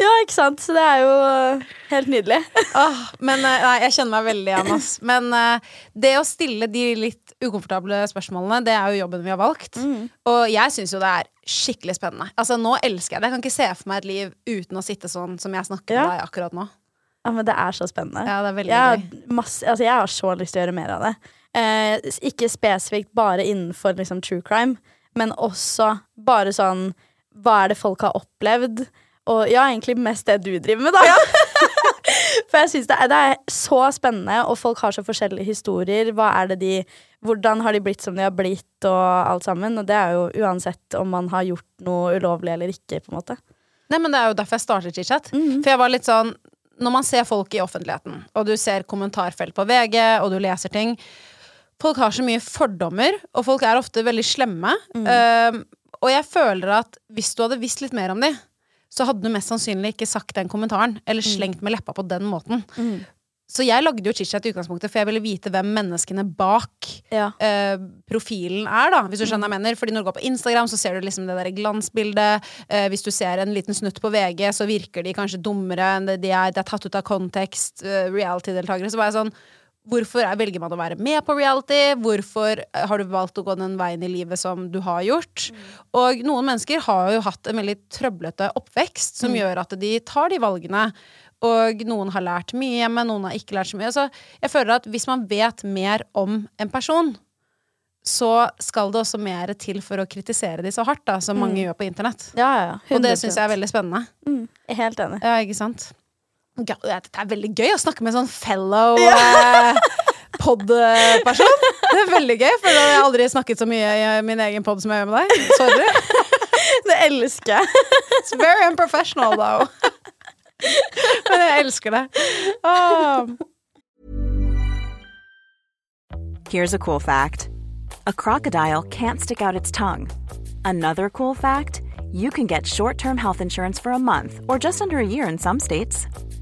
Ja, ikke sant? Så det er jo øh, helt nydelig. Åh, men eh, nei, jeg kjenner meg veldig igjen, ass. Men uh, det å stille de litt ukomfortable spørsmålene, det er jo jobben vi har valgt. Og jeg syns jo det er skikkelig spennende. Altså, nå elsker jeg det. Jeg kan ikke se for meg et liv uten å sitte sånn som jeg snakker Ja. med deg akkurat nå. Ja, men det er så spennende. Ja, det er veldig jeg, gøy. masse, altså, jeg har så lyst til å gjøre mer av det. Eh, ikke spesifikt bare innenfor liksom, true crime, men også bare sånn Hva er det folk har opplevd? Og ja, egentlig mest det du driver med, da. For jeg synes det er, det er så spennende, og folk har så forskjellige historier. Hva er det de Hvordan har de blitt som de har blitt, og alt sammen. Og det er jo uansett om man har gjort noe ulovlig eller ikke, på en måte. Nei, men Det er jo derfor jeg startet chit mm -hmm. For jeg var litt sånn Når man ser folk i offentligheten, og du ser kommentarfelt på VG, og du leser ting Folk har så mye fordommer, og folk er ofte veldig slemme. Mm. Uh, og jeg føler at hvis du hadde visst litt mer om dem, så hadde du mest sannsynlig ikke sagt den kommentaren, eller Mm. slengt med leppa på den måten. Så jeg lagde jo chit-chat i utgangspunktet, for jeg ville vite hvem menneskene bak Ja. uh, profilen er, da, hvis du skjønner mm. jeg mener. Fordi når du går på Instagram, så ser du liksom det der glansbildet. Uh, hvis du ser en liten snutt på VG, så virker de kanskje dummere enn det de er. Det er tatt ut av kontekst. Uh, Reality-deltakere. Så var jeg sånn Hvorfor er, velger man å være med på reality? Hvorfor eh, har du valgt å gå den veien i livet som du har gjort? Og noen mennesker har jo hatt en veldig trøblete oppvekst som gjør at de tar de valgene. Og noen har lært mye hjemme, noen har ikke lært så mye. Så jeg føler at hvis man vet mer om en person, så skal det også mer til for å kritisere de så hardt, da, som mange gjør på internett. Ja, ja. Og det syns jeg er veldig spennende. Mm, helt enig. Ja, ikke sant? Det er veldig gøy å snakke med en sånn fellow ja. pod-person. Det er veldig gøy, for da har jeg aldri snakket så mye i min egen pod som jeg gjør med deg. Sorry. Det elsker jeg. It's very unprofessional, though. Men jeg elsker det. Oh. Here's a cool fact a crocodile can't stick out its tongue. Another cool fact you can get short term health insurance for a month or just under a year in some states.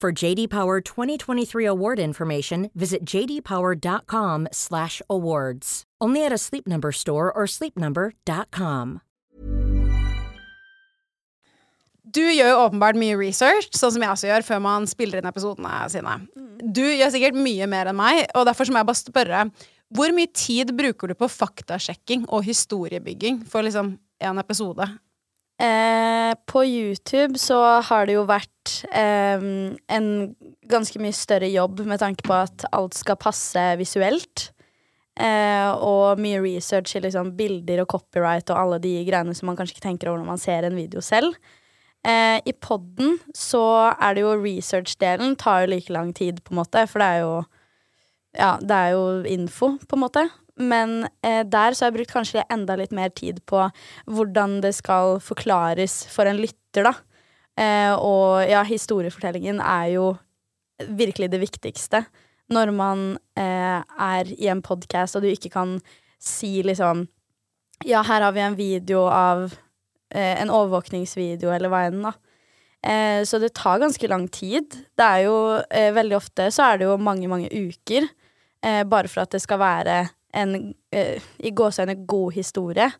For JD Power 2023 award information, visit jdpower.com/awards. Only at a Sleep Number store or sleepnumber.com. Du gjør åpenbart mye research, sånn som jeg også gjør, før man spiller inn episodene sine. Du gjør sikkert mye mer enn meg, og derfor må jeg bare spørre Hvor mye tid bruker du på faktasjekking og historiebygging for liksom en episode? Eh, på YouTube så har det jo vært eh, en ganske mye større jobb med tanke på at alt skal passe visuelt. Eh, og mye research i liksom bilder og copyright og alle de greiene som man kanskje ikke tenker over når man ser en video selv. Eh, I podden så er det jo research-delen tar jo like lang tid, på en måte, for det er jo Ja, det er jo info, på en måte. Men eh, der så har jeg brukt kanskje enda litt mer tid på hvordan det skal forklares for en lytter, da. Eh, og ja, historiefortellingen er jo virkelig det viktigste. Når man eh, er i en podkast og du ikke kan si liksom Ja, her har vi en video av eh, En overvåkningsvideo, eller hva enn, da. Eh, så det tar ganske lang tid. Det er jo eh, veldig ofte så er det jo mange, mange uker. Eh, bare for at det skal være en eh, i gåseøyne god historie.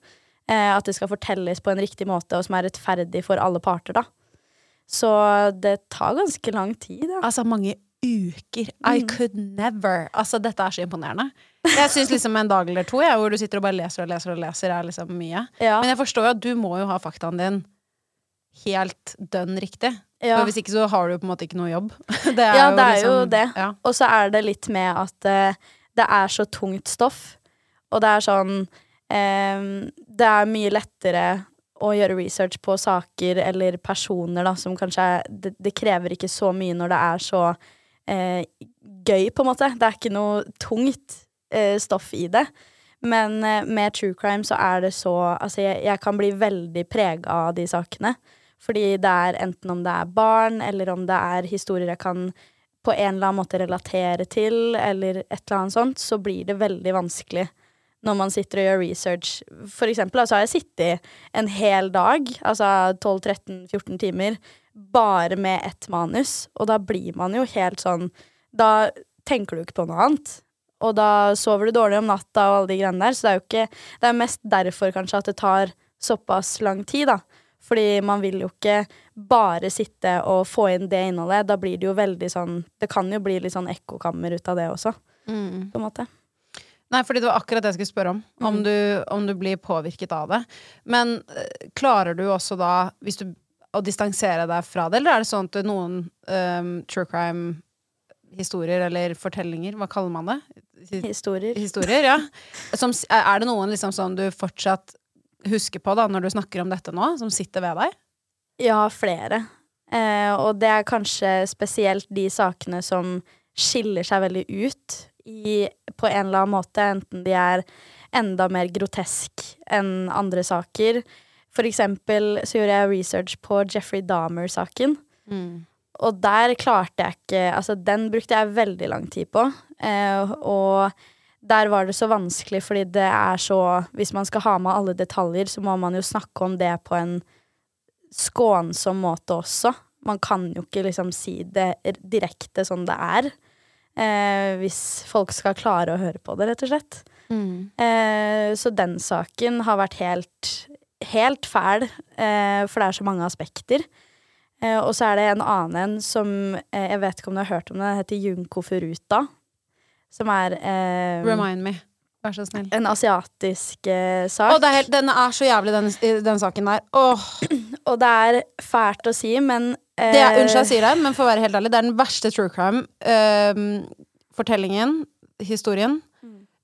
Eh, at det skal fortelles på en riktig måte, og som er rettferdig for alle parter, da. Så det tar ganske lang tid, da. Altså mange uker. I could never. Altså, dette er så imponerende. Jeg syns liksom en dag eller to, jeg, hvor du sitter og bare leser og leser og leser, er liksom mye. Ja. Men jeg forstår jo at du må jo ha faktaen din helt dønn riktig. Ja. For hvis ikke så har du på en måte ikke noe jobb. Det Ja, det er jo liksom- det. Ja. Og så er det litt med at eh, det er så tungt stoff. Og det er sånn eh, Det er mye lettere å gjøre research på saker eller personer da, som kanskje er det, det krever ikke så mye når det er så eh, gøy, på en måte. Det er ikke noe tungt eh, stoff i det. Men eh, med true crime så er det så Altså, jeg, jeg kan bli veldig prega av de sakene. Fordi det er enten om det er barn, eller om det er historier jeg kan på en eller annen måte relatere til, eller et eller annet sånt, så blir det veldig vanskelig når man sitter og gjør research. For eksempel, altså har jeg sittet en hel dag, altså 12-13-14 timer, bare med ett manus, og da blir man jo helt sånn Da tenker du ikke på noe annet. Og da sover du dårlig om natta og alle de greiene der, så det er jo ikke Det er mest derfor kanskje at det tar såpass lang tid, da. Fordi man vil jo ikke bare sitte og få inn det innholdet. Da blir det jo veldig sånn Det kan jo bli litt sånn ekkokammer ut av det også, Mm. på en måte. Nei, fordi det var akkurat det jeg skulle spørre om. Om, Mm. du, om du blir påvirket av det. Men øh, klarer du også da, hvis du, å distansere deg fra det, eller er det sånn at noen øh, true crime-historier eller fortellinger, hva kaller man det? Historier. Historier, ja. Som, er det noen liksom sånn du fortsatt husker på da, når du snakker om dette nå, som sitter ved deg? Ja, flere. Eh, og det er kanskje spesielt de sakene som skiller seg veldig ut i, på en eller annen måte, enten de er enda mer grotesk enn andre saker. For eksempel så gjorde jeg research på Jeffrey Dahmer-saken. Og der klarte jeg ikke Altså, den brukte jeg veldig lang tid på. Eh, og der var det så vanskelig, fordi det er så Hvis man skal ha med alle detaljer, så må man jo snakke om det på en skånsom måte også. Man kan jo ikke liksom si det direkte som det er. Eh, hvis folk skal klare å høre på det, rett og slett. Eh, så den saken har vært helt, helt fæl, eh, for det er så mange aspekter. Eh, og så er det en annen en som eh, Jeg vet ikke om du har hørt om den heter Junko Furuta. Som er eh, Remind me. Vær så snill. en asiatisk eh, Å, sak. det er helt, den er så jævlig, den, den saken der. Åh, Og det er fælt å si, men eh, det er, unnskyld jeg sier det, men for å være helt ærlig, det er den verste true crime-fortellingen, historien,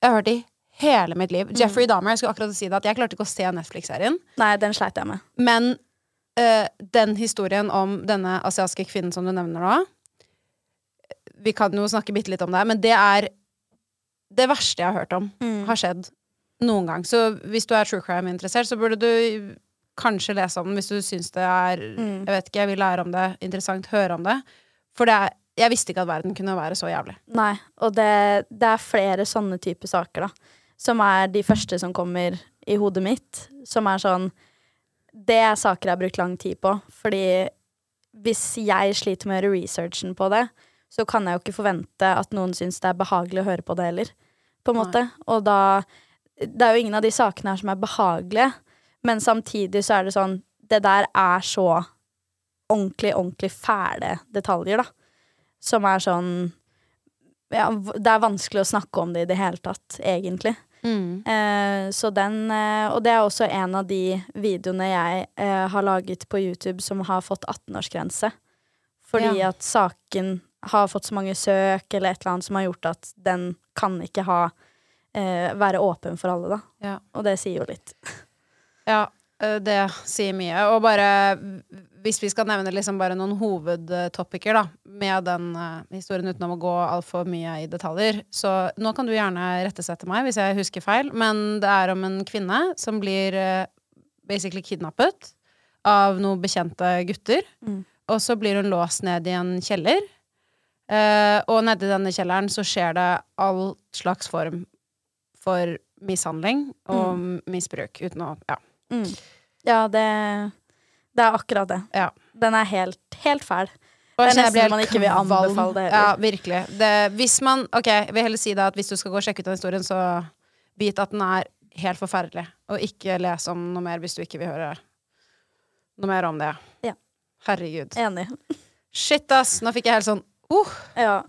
jeg har hørt i hele mitt liv. Jeffrey Dahmer, jeg skulle akkurat si det, at jeg klarte ikke å se Netflix-serien. Nei, den sleit jeg med. Men eh, den historien om denne asiatiske kvinnen som du nevner nå Vi kan jo snakke bitte litt om det, men det er det verste jeg har hørt om. Har skjedd noen gang. Så hvis du er true crime-interessert, så burde du kanskje lese om den hvis du syns det er Jeg vet ikke, jeg vil lære om det, interessant, høre om det. For det er, jeg visste ikke at verden kunne være så jævlig. Nei, og det, det er flere sånne typer saker, da. Som er de første som kommer i hodet mitt. Som er sånn Det er saker jeg har brukt lang tid på. Fordi hvis jeg sliter med å gjøre researchen på det, så kan jeg jo ikke forvente at noen syns det er behagelig å høre på det heller. På en Nei. måte. Og da Det er jo ingen av de sakene her som er behagelige, men samtidig så er det sånn Det der er så ordentlig, ordentlig fæle detaljer, da. Som er sånn ja, det er vanskelig å snakke om det i det hele tatt, egentlig. Eh, så den eh, Og det er også en av de videoene jeg eh, har laget på YouTube som har fått 18-årsgrense. Fordi Ja. at saken har fått så mange søk eller et eller annet som har gjort at den kan ikke ha eh, være åpen for alle, da. Ja. Og det sier jo litt. Ja, eh, det sier mye. Og bare hvis vi skal nevne liksom bare noen hovedtopiker da, med den uh, historien uten å gå altfor mye i detaljer, så nå kan du gjerne rettesette meg hvis jeg husker feil, men det er om en kvinne som blir uh, basically kidnappet av noen bekjente gutter, Mm. og så blir hun låst ned i en kjeller. Eh, og nedi denne kjelleren så skjer det all slags form for mishandling og misbruk, uten å Ja. Mm. Ja, det, det er akkurat det. Ja. Den er helt, helt fæl. Og Det er nesten man ikke vil anbefale det heller. Ja, virkelig. Det, hvis man Ok, jeg vil heller si det at hvis du skal gå og sjekke ut den historien, så vit at den er helt forferdelig. Og ikke les om noe mer hvis du ikke vil høre noe mer om det. Ja. Herregud. Enig. Shit, ass! Nå fikk jeg helt sånn uh, Ja.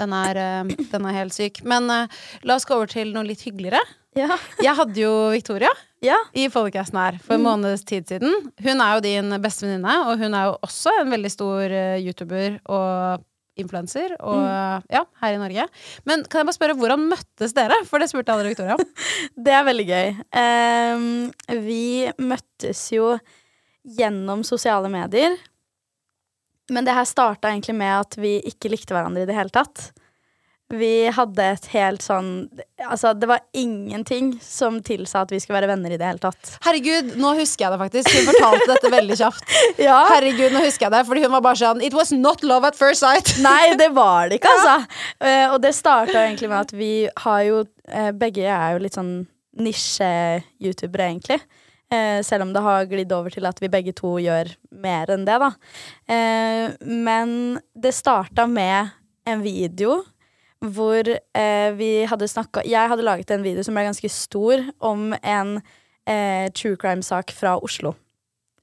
den, er, eh, den er helt syk. Men uh, la oss gå over til noe litt hyggeligere. Ja. Jeg hadde jo Victoria ja. i podcasten her for en måneds tid siden. Hun er jo din beste venninne, og hun er jo også en veldig stor uh, YouTuber og influenser og ja, her i Norge. Men kan jeg bare spørre, hvordan møttes dere? For det spurte jeg aldri Victoria om. Det er veldig gøy. Um, vi møttes jo gjennom sosiale medier. Men det her starta egentlig med at vi ikke likte hverandre i det hele tatt. Vi hadde et helt sånn Altså, det var ingenting som tilsa at vi skulle være venner i det hele tatt. Herregud, nå husker jeg det faktisk. Hun fortalte dette veldig kjapt. Ja. Herregud, nå husker jeg det, fordi hun var bare sånn It was not love at first sight. Nei, det var det ikke, altså. Eh, og det starta egentlig med at vi har jo uh, Begge er jo litt sånn nisje-youtubere, egentlig. Eh, selv om det har glidd over til at vi begge to gjør mer enn det, da. Eh, men det starta med en video hvor eh, vi hadde snakka Jeg hadde laget en video som ble ganske stor, om en eh, true crime-sak fra Oslo.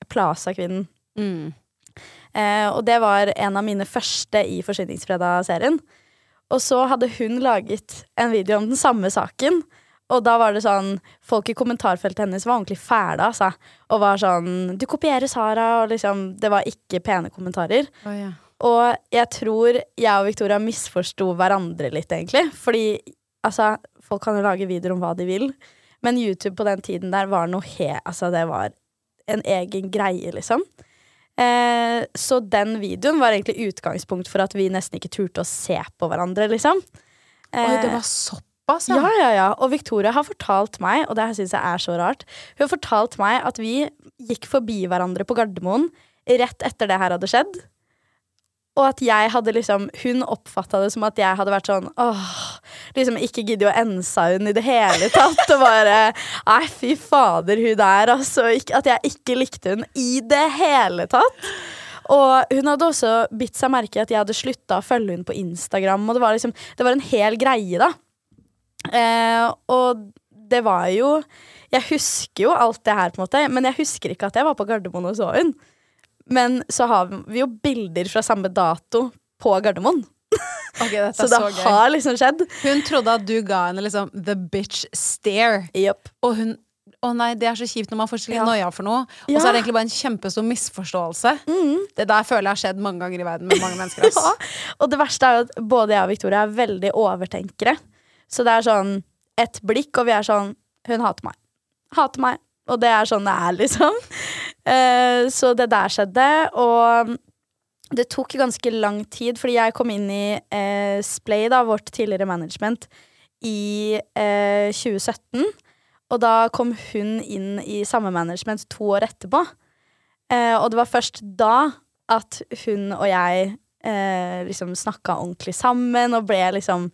Plaza-kvinnen. Mm. Eh, og det var en av mine første i Forsyningsfredag-serien. Og så hadde hun laget en video om den samme saken. Og da var det sånn Folk i kommentarfeltet hennes var ordentlig fæle, altså. Og var sånn 'Du kopierer Sara', og liksom Det var ikke pene kommentarer. Oh, ja. Og jeg tror jeg og Victoria misforsto hverandre litt, egentlig. Fordi altså, folk kan jo lage videoer om hva de vil, men YouTube på den tiden der var noe he... Altså, det var en egen greie, liksom. Eh, så den videoen var egentlig utgangspunkt for at vi nesten ikke turte å se på hverandre, liksom. Oi, det Eh, var såpass, ja, ja, ja. Og Victoria har fortalt meg, og det her syns jeg er så rart Hun har fortalt meg at vi gikk forbi hverandre på Gardermoen rett etter det her hadde skjedd. Og at jeg hadde liksom Hun oppfatta det som at jeg hadde vært sånn åh Liksom ikke giddet å ensa hun i det hele tatt. Og bare Nei, fy fader, hun der, altså. At jeg ikke likte hun i det hele tatt. Og hun hadde også bitt seg merke i at jeg hadde slutta å følge hun på Instagram. Og det var liksom Det var en hel greie, da. Eh, og det var jo Jeg husker jo alt det her, på en måte, men jeg husker ikke at jeg var på Gardermoen og så hun. Men så har vi jo bilder fra samme dato på Gardermoen. Okay, Så det så har liksom skjedd. Hun trodde at du ga henne liksom the bitch stare. Yep. Og hun Å nei, det er så kjipt når man får litt Ja. noia for noe. Og Ja. så er det egentlig bare en kjempestor misforståelse. Mm. Det der føler jeg har skjedd mange ganger i verden med mange mennesker. Ja. Og det verste er jo at både jeg og Victoria er veldig overtenkere. Så det er sånn et blikk, og vi er sånn Hun hater meg. Hater meg. Og det er sånn det er, liksom. Eh, så det der skjedde, og det tok ganske lang tid, fordi jeg kom inn i eh, Splay, da, vårt tidligere management, i eh, 2017. Og da kom hun inn i samme management to år etterpå. Og det var først da at hun og jeg liksom snakka ordentlig sammen og ble liksom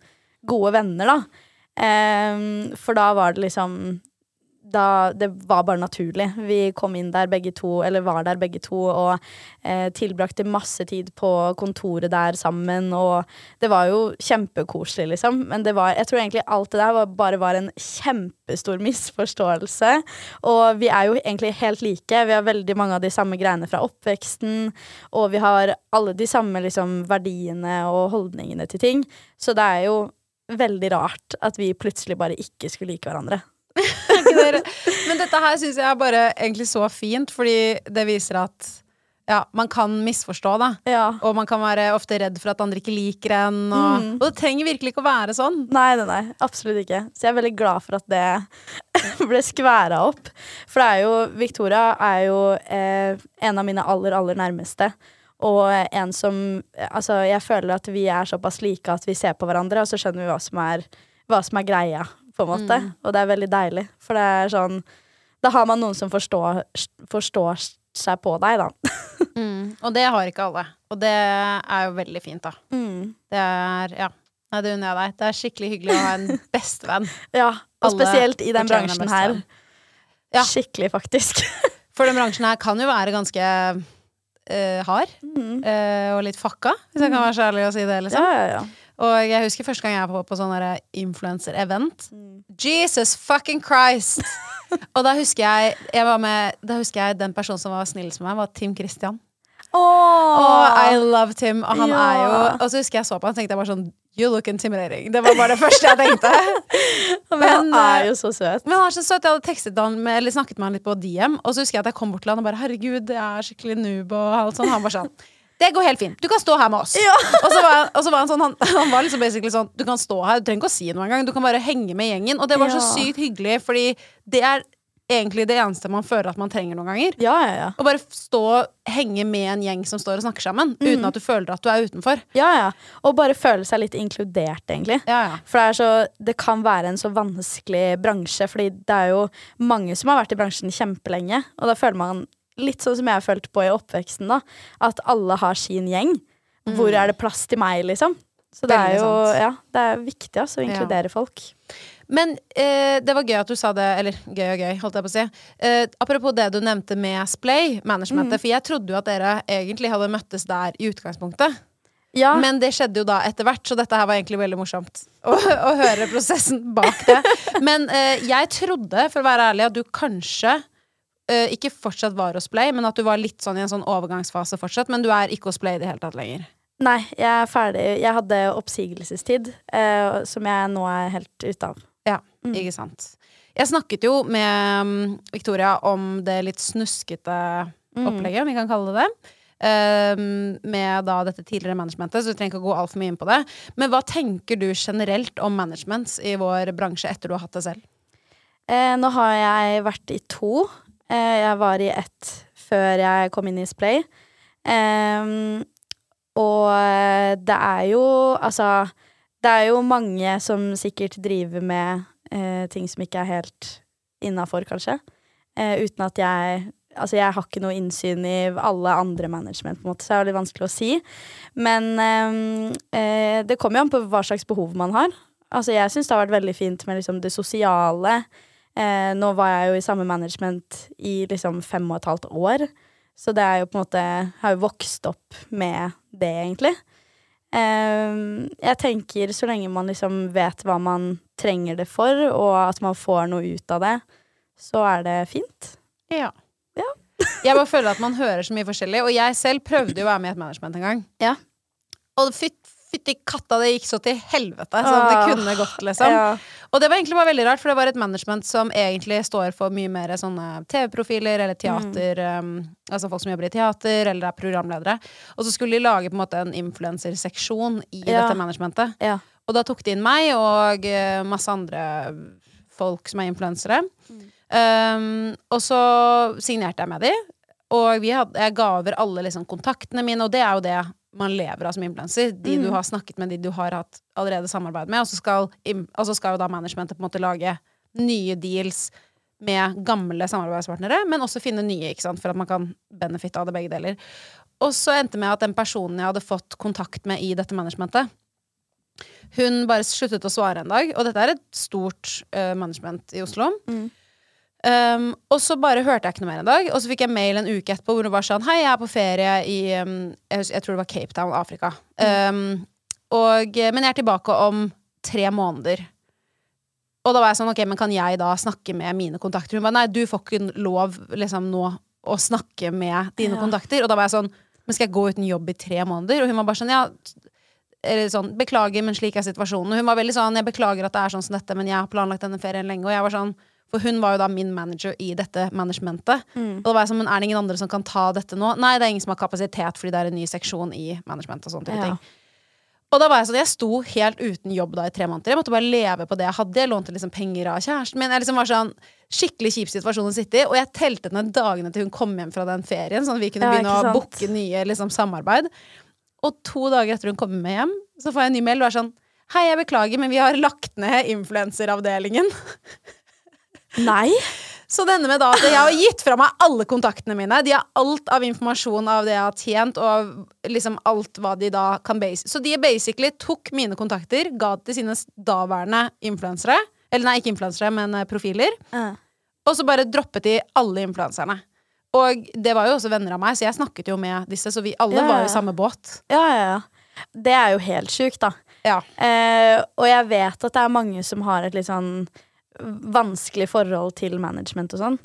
gode venner, da. Um, for da var det liksom da, Det var bare naturlig. Vi kom inn der begge to, eller var der begge to, og eh, tilbrakte masse tid på kontoret der sammen, og det var jo kjempekoselig, liksom. Men det var, jeg tror egentlig alt det der var, bare var en kjempestor misforståelse. Og vi er jo egentlig helt like. Vi har veldig mange av de samme greiene fra oppveksten, og vi har alle de samme liksom, verdiene og holdningene til ting. Så det er jo veldig rart at vi plutselig bare ikke skulle like hverandre. Men dette her syns jeg er bare egentlig så fint, fordi det viser at ja, man kan misforstå, da. Ja. Og man kan være ofte redd for at andre ikke liker en. Og, Mm. og det trenger virkelig ikke å være sånn. Nei, nei, nei, absolutt ikke. Så jeg er veldig glad for at det ble skværa opp. For det er jo Victoria er jo eh, en av mine aller, aller nærmeste. Og en som Altså, jeg føler at vi er såpass like at vi ser på hverandre, og så skjønner vi hva som er, hva som er greia, på en måte. Og det er veldig deilig. For det er sånn Da har man noen som forstår, forstår seg på deg, da. Og det har ikke alle. Og det er jo veldig fint, da. Mm. Det er Ja. Nei, det unner jeg deg. Det er skikkelig hyggelig å ha en bestevenn. Ja, og Alle spesielt i den bransjen her. Ja. Skikkelig, faktisk. For den bransjen her kan jo være ganske eh, hard. Mm. Uh, og litt fucka, hvis jeg kan være så ærlig å si det. liksom Ja, ja, ja. Og jeg husker første gang jeg var på, på sånn influencer-event. Mm. Jesus fucking Christ! og da husker jeg, jeg var med, Da husker jeg den personen som var snillest med meg, var Tim Christian. Og I loved him. og han Ja. er jo Og så husker jeg så på han, tenkte jeg bare sånn You look intimidating. Det var bare det første jeg tenkte. Men han er eh, jo så søt. Men han er så søt. Jeg hadde tekstet han med, eller snakket med han litt på DM, og så husker jeg at jeg kom bort til han og bare 'herregud, jeg er skikkelig noob', og alt sånn. Han var sånn det går helt fint. Du kan stå her med oss. Og, så var, og så var han sånn han, han var liksom basically sånn Du kan stå her, du trenger ikke å si noe engang. Du kan bare henge med gjengen. Og det var så Ja. sykt hyggelig, fordi det er egentlig det eneste man føler at man trenger noen ganger. Ja, ja, ja. Og bare stå og henge med en gjeng som står og snakker sammen, uten at du føler at du er utenfor. ja, ja. Og bare føle seg litt inkludert, egentlig. Ja, ja. For det, er så, det kan være en så vanskelig bransje, fordi det er jo mange som har vært i bransjen kjempelenge, og da føler man litt sånn som jeg har følt på i oppveksten, da, at alle har sin gjeng. Hvor er det plass til meg, liksom? Så det er jo ja, det er viktig altså, å inkludere folk. Men eh, det var gøy at du sa det, eller gøy og gøy, holdt jeg på å si. Eh, apropos det du nevnte med Splay, managementet, for jeg trodde jo at dere egentlig hadde møttes der i utgangspunktet. Ja, Men det skjedde jo da etter hvert, så dette her var egentlig veldig morsomt å, å høre prosessen bak det. Men eh, jeg trodde, for å være ærlig, at du kanskje eh, ikke fortsatt var hos Play, men at du var litt sånn i en sånn overgangsfase fortsatt. Men du er ikke hos Play i det hele tatt lenger. Nei, jeg er ferdig. Jeg hadde oppsigelsestid, eh, som jeg nå er helt ute av. Ja, ikke sant. Jeg snakket jo med mm, Victoria om det litt snuskete opplegget, om vi kan kalle det det. ehm, med da dette tidligere managementet, så du trenger ikke å gå altfor mye inn på det. Men hva tenker du generelt om management i vår bransje etter du har hatt det selv? Eh, nå har jeg vært i to. Eh, jeg var i ett før jeg kom inn i Splay. Ehm, og eh, det er jo Altså, det er jo mange som sikkert driver med eh, ting som ikke er helt innafor, kanskje. Eh, uten at jeg Altså, jeg har ikke noe innsyn i alle andre management, på en måte, så det er litt vanskelig å si. Men ehm, eh, det kommer jo an på hva slags behov man har. Altså, jeg syns det har vært veldig fint med liksom, det sosiale. Eh, nå var jeg jo i samme management i liksom fem og et halvt år. Så det er jo på en måte Har jo vokst opp med det, egentlig. Eh, jeg tenker så lenge man liksom vet hva man trenger det for, og at man får noe ut av det, så er det fint. Ja. Ja. Jeg bare føler at man hører så mye forskjellig. Og jeg selv prøvde jo å være med i et management en gang. Ja. Og fytt fytti katta, det gikk så til helvete. som det kunne gått, liksom. Ja. Og det var egentlig bare veldig rart, for det var et management som egentlig står for mye mer sånne TV-profiler eller teater um, Altså folk som jobber i teater, eller er programledere. Og så skulle de lage på en måte en influenserseksjon i Ja. dette managementet. Ja. Og da tok de inn meg og eh, masse andre folk som er influensere. Um, og så signerte jeg med de, og vi hadde, jeg ga over alle liksom, kontaktene mine, og det er jo det man lever av som influenser. De du har snakket med, de du har hatt allerede samarbeid med, og så skal, og så skal jo da managementet på en måte lage nye deals med gamle samarbeidspartnere, men også finne nye, ikke sant, for at man kan benefitte av det begge deler. Og så endte det med at den personen jeg hadde fått kontakt med i dette managementet, hun bare sluttet å svare en dag, og dette er et stort uh, management i Oslo. Um, og så bare hørte jeg ikke noe mer en dag, og så fikk jeg mail en uke etterpå hvor det var sånn Hei, jeg er på ferie i um, jeg, jeg tror det var Cape Town, Afrika. Um, og, men jeg er tilbake om tre måneder. Og da var jeg sånn, ok, men kan jeg da snakke med mine kontakter? Hun ba nei, du får ikke lov liksom nå å snakke med dine Ja. kontakter. Og da var jeg sånn, men skal jeg gå uten jobb i tre måneder? Og hun var bare sånn, ja eller sånn, beklager, men slik er situasjonen. Og hun var veldig sånn, jeg beklager at det er sånn som dette, men jeg har planlagt denne ferien lenge. Og jeg var sånn, for hun var jo da min manager i dette managementet. Og da var jeg sånn, men er det ingen andre som kan ta dette nå? Nei, det er ingen som har kapasitet, fordi det er en ny seksjon i management og sånne type Ja. ting. Og da var jeg sånn, jeg sto helt uten jobb da i tre måneder. Jeg måtte bare leve på det jeg hadde. Jeg lånte liksom penger av kjæresten min. Jeg liksom var sånn skikkelig kjip situasjon å sitte i. Og jeg telte ned dagene til hun kom hjem fra den ferien, sånn at vi kunne begynne å booke nye liksom, samarbeid. Og to dager etter hun kom med hjem, så får jeg en ny mail. Og er sånn Hei, jeg beklager, men vi har lagt ned influenseravdelingen. Nei. Så det ender med da at jeg har gitt fra meg alle kontaktene mine. De har alt av informasjon av det jeg har tjent, og liksom alt hva de da kan base. Så de basically tok mine kontakter, ga det til sine daværende influensere. Eller nei, ikke influensere, men eh, profiler. Uh. Og så bare droppet de alle influenserne. Og det var jo også venner av meg, så jeg snakket jo med disse, så vi alle Ja, var jo i samme båt. Ja, ja, ja. Det er jo helt sjukt, da. Ja. Eh, og jeg vet at det er mange som har et litt sånn vanskelig forhold til management og sånn.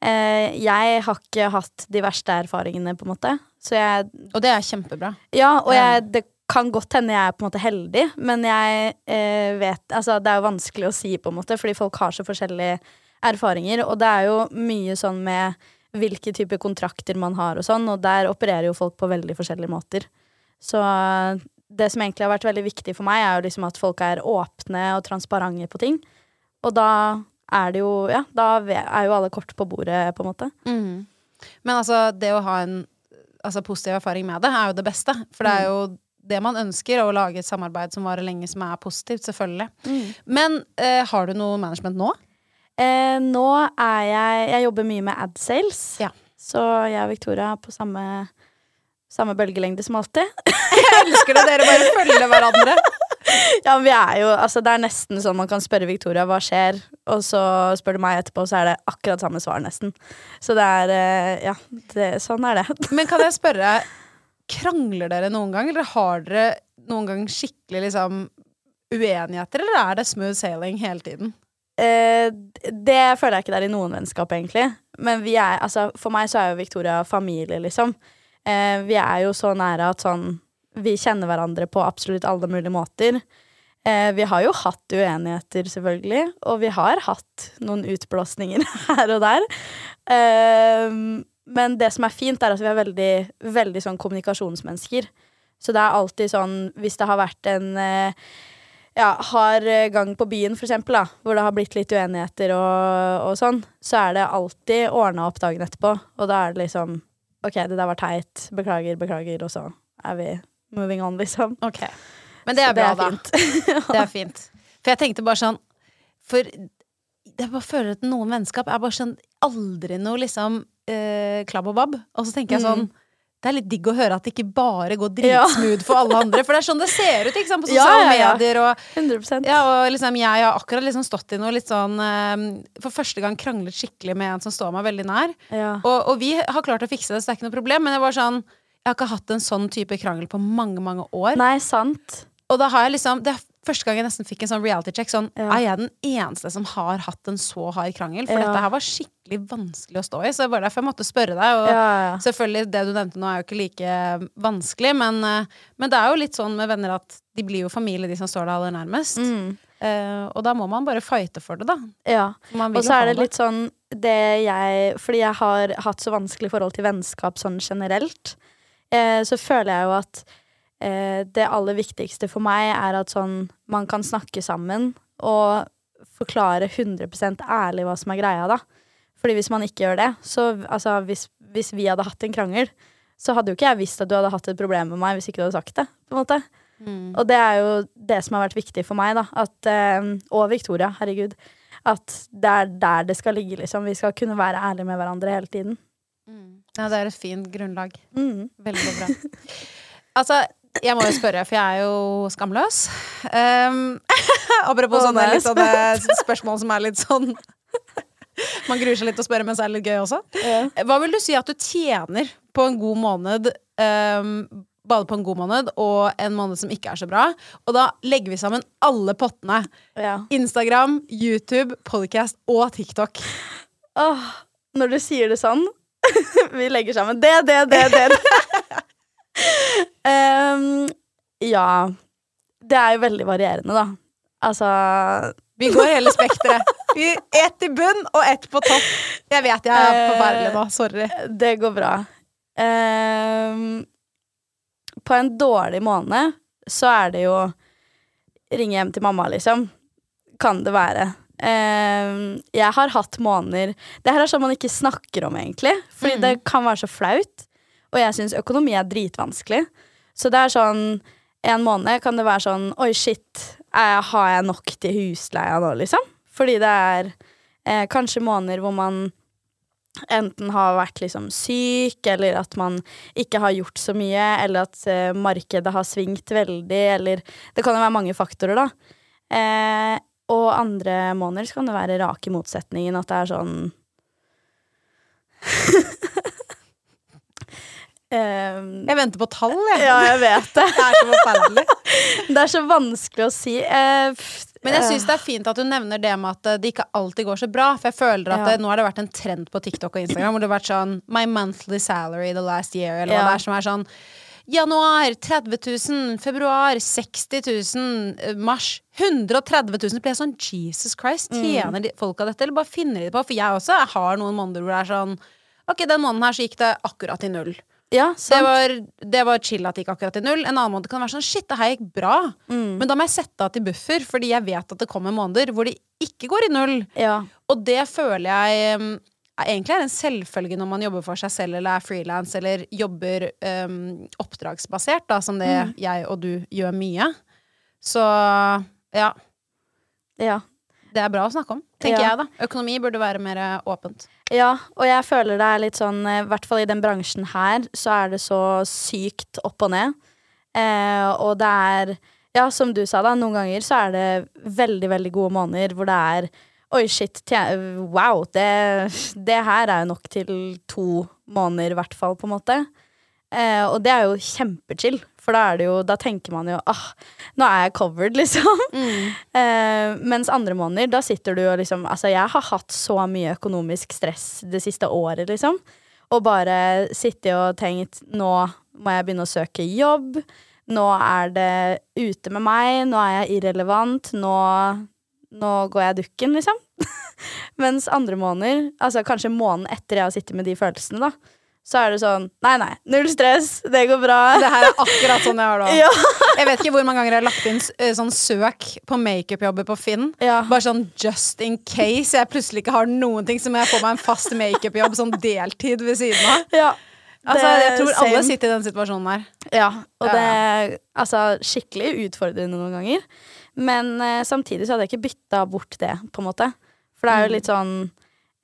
Eh, jeg har ikke hatt de verste erfaringene, på en måte. Så jeg Og det er kjempebra. Ja, og jeg, det kan godt hende jeg er på en måte heldig, men jeg eh, vet Altså, det er jo vanskelig å si, på en måte, fordi folk har så forskjellige erfaringer. Og det er jo mye sånn med hvilke typer kontrakter man har og sånn, og der opererer jo folk på veldig forskjellige måter. Så eh, det som egentlig har vært veldig viktig for meg, er jo liksom at folk er åpne og transparente på ting. Og da er det jo Ja, da er jo alle kort på bordet, på en måte. Mm. Men altså, det å ha en altså, positiv erfaring med det, er jo det beste. For det er jo det man ønsker, å lage et samarbeid som varer lenge, som er positivt, selvfølgelig. Men eh, har du noe management nå? Eh, nå er jeg Jeg jobber mye med adsales. Ja. Så jeg og Victoria er på samme, samme bølgelengde som alltid. Jeg elsker det, dere bare følger hverandre. ja, vi er jo Altså, det er nesten sånn man kan spørre Victoria hva skjer, og så spør du meg etterpå, så er det akkurat samme svar, nesten. Så det er eh, Ja, det, sånn er det. Men kan jeg spørre, krangler dere noen gang, eller har dere noen gang skikkelig liksom uenigheter, eller er det smooth sailing hele tiden? Eh, det føler jeg ikke det er i noen vennskap, egentlig. Men vi er, altså, for meg så er jo Victoria familie, liksom. Eh, vi er jo så nære at sånn Vi kjenner hverandre på absolutt alle mulige måter. Eh, vi har jo hatt uenigheter, selvfølgelig, og vi har hatt noen utblåsninger her og der. Eh, men det som er fint, er at vi er veldig, veldig sånn kommunikasjonsmennesker. Så det er alltid sånn Hvis det har vært en eh, ja, har eh, gang på byen, for eksempel, da, hvor det har blitt litt uenigheter og, og sånn, så er det alltid ordna opp dagen etterpå. Og da er det liksom OK, det der var teit. Beklager, beklager. Og så er vi moving on, liksom. Okay. Men det er Så bra, det er da. fint. Det er fint. For jeg tenkte bare sånn For jeg bare føler at noen vennskap er bare sånn aldri noe liksom eh, klabb og babb. Og så tenker jeg sånn Det er litt digg å høre at det ikke bare går Ja. dritsmooth for alle andre. For det er sånn det ser ut ikke sant, på Ja, sosiale ja, ja. medier. Og, 100% ja, og liksom, jeg har akkurat liksom stått i noe litt sånn eh, For første gang kranglet skikkelig med en som står meg veldig nær. Ja. Og, og vi har klart å fikse det, så det er ikke noe problem. Men jeg var sånn Jeg har ikke hatt en sånn type krangel på mange, mange år. Nei, sant. Og da har jeg liksom Det er første gang jeg nesten fikk en sånn reality check. Sånn, Ja. Er jeg den eneste som har hatt en så hard krangel? For Ja. dette her var skikkelig vanskelig å stå i. Så det var derfor jeg måtte spørre deg. Og Ja, selvfølgelig, det du nevnte nå, er jo ikke like vanskelig, men, eh, men det er jo litt sånn med venner at de blir jo familie, de som står deg aller nærmest. Mm. Uh, og da må man bare fighte for det, da. ja. Og så er det litt sånn det jeg Fordi jeg har hatt så vanskelig forhold til vennskap sånn generelt, eh, så føler jeg jo at eh, det aller viktigste for meg er at sånn man kan snakke sammen og forklare 100% ærlig hva som er greia, da. Fordi hvis man ikke gjør det, så altså hvis, hvis vi hadde hatt en krangel, så hadde jo ikke jeg visst at du hadde hatt et problem med meg hvis ikke du hadde sagt det. på en måte. Mm. Og det er jo det som har vært viktig for meg, da. At, eh, og Victoria, herregud. At det er der det skal ligge, liksom. Vi skal kunne være ærlige med hverandre hele tiden. Ja, det er et fint grunnlag. Mm. Veldig bra. altså, jeg må jo spørre, for jeg er jo skamløs. Um, apropos sånne, sånne spørsmål som er litt sånn Man gruer seg litt til å spørre, men så er det litt gøy også. Hva vil du si at du tjener på en god måned? Um, både på en god måned og en måned som ikke er så bra. Og da legger vi sammen alle pottene. Ja. Instagram, YouTube, podcast og TikTok. Åh, når du sier det sånn Vi legger sammen det, det, det, det. um, ja. Det er jo veldig varierende, da. Altså Vi går hele spekteret. Vi- Ett i bunn og ett på topp. Jeg vet jeg er Eh, forferdelig nå. Sorry. Det går bra. Um, på en dårlig måned så er det jo ringe hjem til mamma, liksom. Kan det være. Ehm, jeg har hatt måneder Det her er sånn man ikke snakker om, egentlig. Fordi Mm. det kan være så flaut. Og jeg syns økonomi er dritvanskelig. Så det er sånn En måned kan det være sånn Oi, shit. Er, har jeg nok til husleia nå, liksom? Fordi det er eh, kanskje måneder hvor man enten har vært liksom syk, eller at man ikke har gjort så mye, eller at eh, markedet har svingt veldig, eller Det kan jo være mange faktorer, da. Eh, og andre måneder så kan det være rake motsetningen, at det er sånn Um, Jeg venter på tall, jeg. ja, jeg vet det. Det er så forferdelig. Det er så vanskelig å si. Uh, Men jeg eh, syns det er fint at du nevner det med at eh, det ikke alltid går så bra. For jeg føler at Ja. det, nå har det vært en trend på TikTok og Instagram hvor det har vært sånn My monthly salary the last year, eller hva Ja. det er som er sånn Januar 30 000, februar 60 000, eh, mars 130 000. Så blir jeg sånn Jesus Christ, Mm. tjener de folka dette, eller bare finner de det på? For jeg også jeg har noen måneder hvor det er sånn Ok, den måneden her så gikk det akkurat i null. Ja, Det var, det var chill at det gikk akkurat i null. En annen måned kan være sånn Shit, det her gikk bra. Mm. Men da må jeg sette av til buffer, fordi jeg vet at det kommer måneder hvor det ikke går i null. Ja. Og det føler jeg er egentlig er en selvfølge når man jobber for seg selv eller er frilans eller jobber um, oppdragsbasert, da, som det jeg og du gjør mye. Så ja, ja. det er bra å snakke om, tenker Ja. jeg, da. Økonomi burde være mer eh, åpent. Ja, og jeg føler det er litt sånn, eh, i hvert fall i den bransjen her, så er det så sykt opp og ned. Eh, og det er, ja, som du sa da, noen ganger så er det veldig, veldig gode måneder hvor det er Oi, shit, wow, det, det her er jo nok til to måneder i hvert fall, på en måte. Eh, og det er jo kjempechill, for da er det jo Da tenker man jo ah, nå er jeg covered, liksom. Eh, mens andre måneder, da sitter du og liksom Altså, jeg har hatt så mye økonomisk stress det siste året, liksom. Og bare sittet og tenkt nå må jeg begynne å søke jobb. Nå er det ute med meg. Nå er jeg irrelevant. Nå, nå går jeg dukken, liksom. Mens andre måneder, altså kanskje måneden etter jeg har sittet med de følelsene, da, så er det sånn Nei, nei, null stress. Det går bra. Det her er akkurat sånn jeg har det. Ja. Jeg vet ikke hvor mange ganger jeg har lagt inn eh, sånn søk på makeupjobber på Finn. Ja. Bare sånn just in case jeg plutselig ikke har noen ting, så må jeg få meg en fast makeupjobb sånn deltid ved siden av. ja. Altså, jeg tror alle sitter i den situasjonen her. Ja, og Ja. det er altså, skikkelig utfordrende noen ganger. Men eh, samtidig så hadde jeg ikke bytta bort det, på en måte. For det er jo litt sånn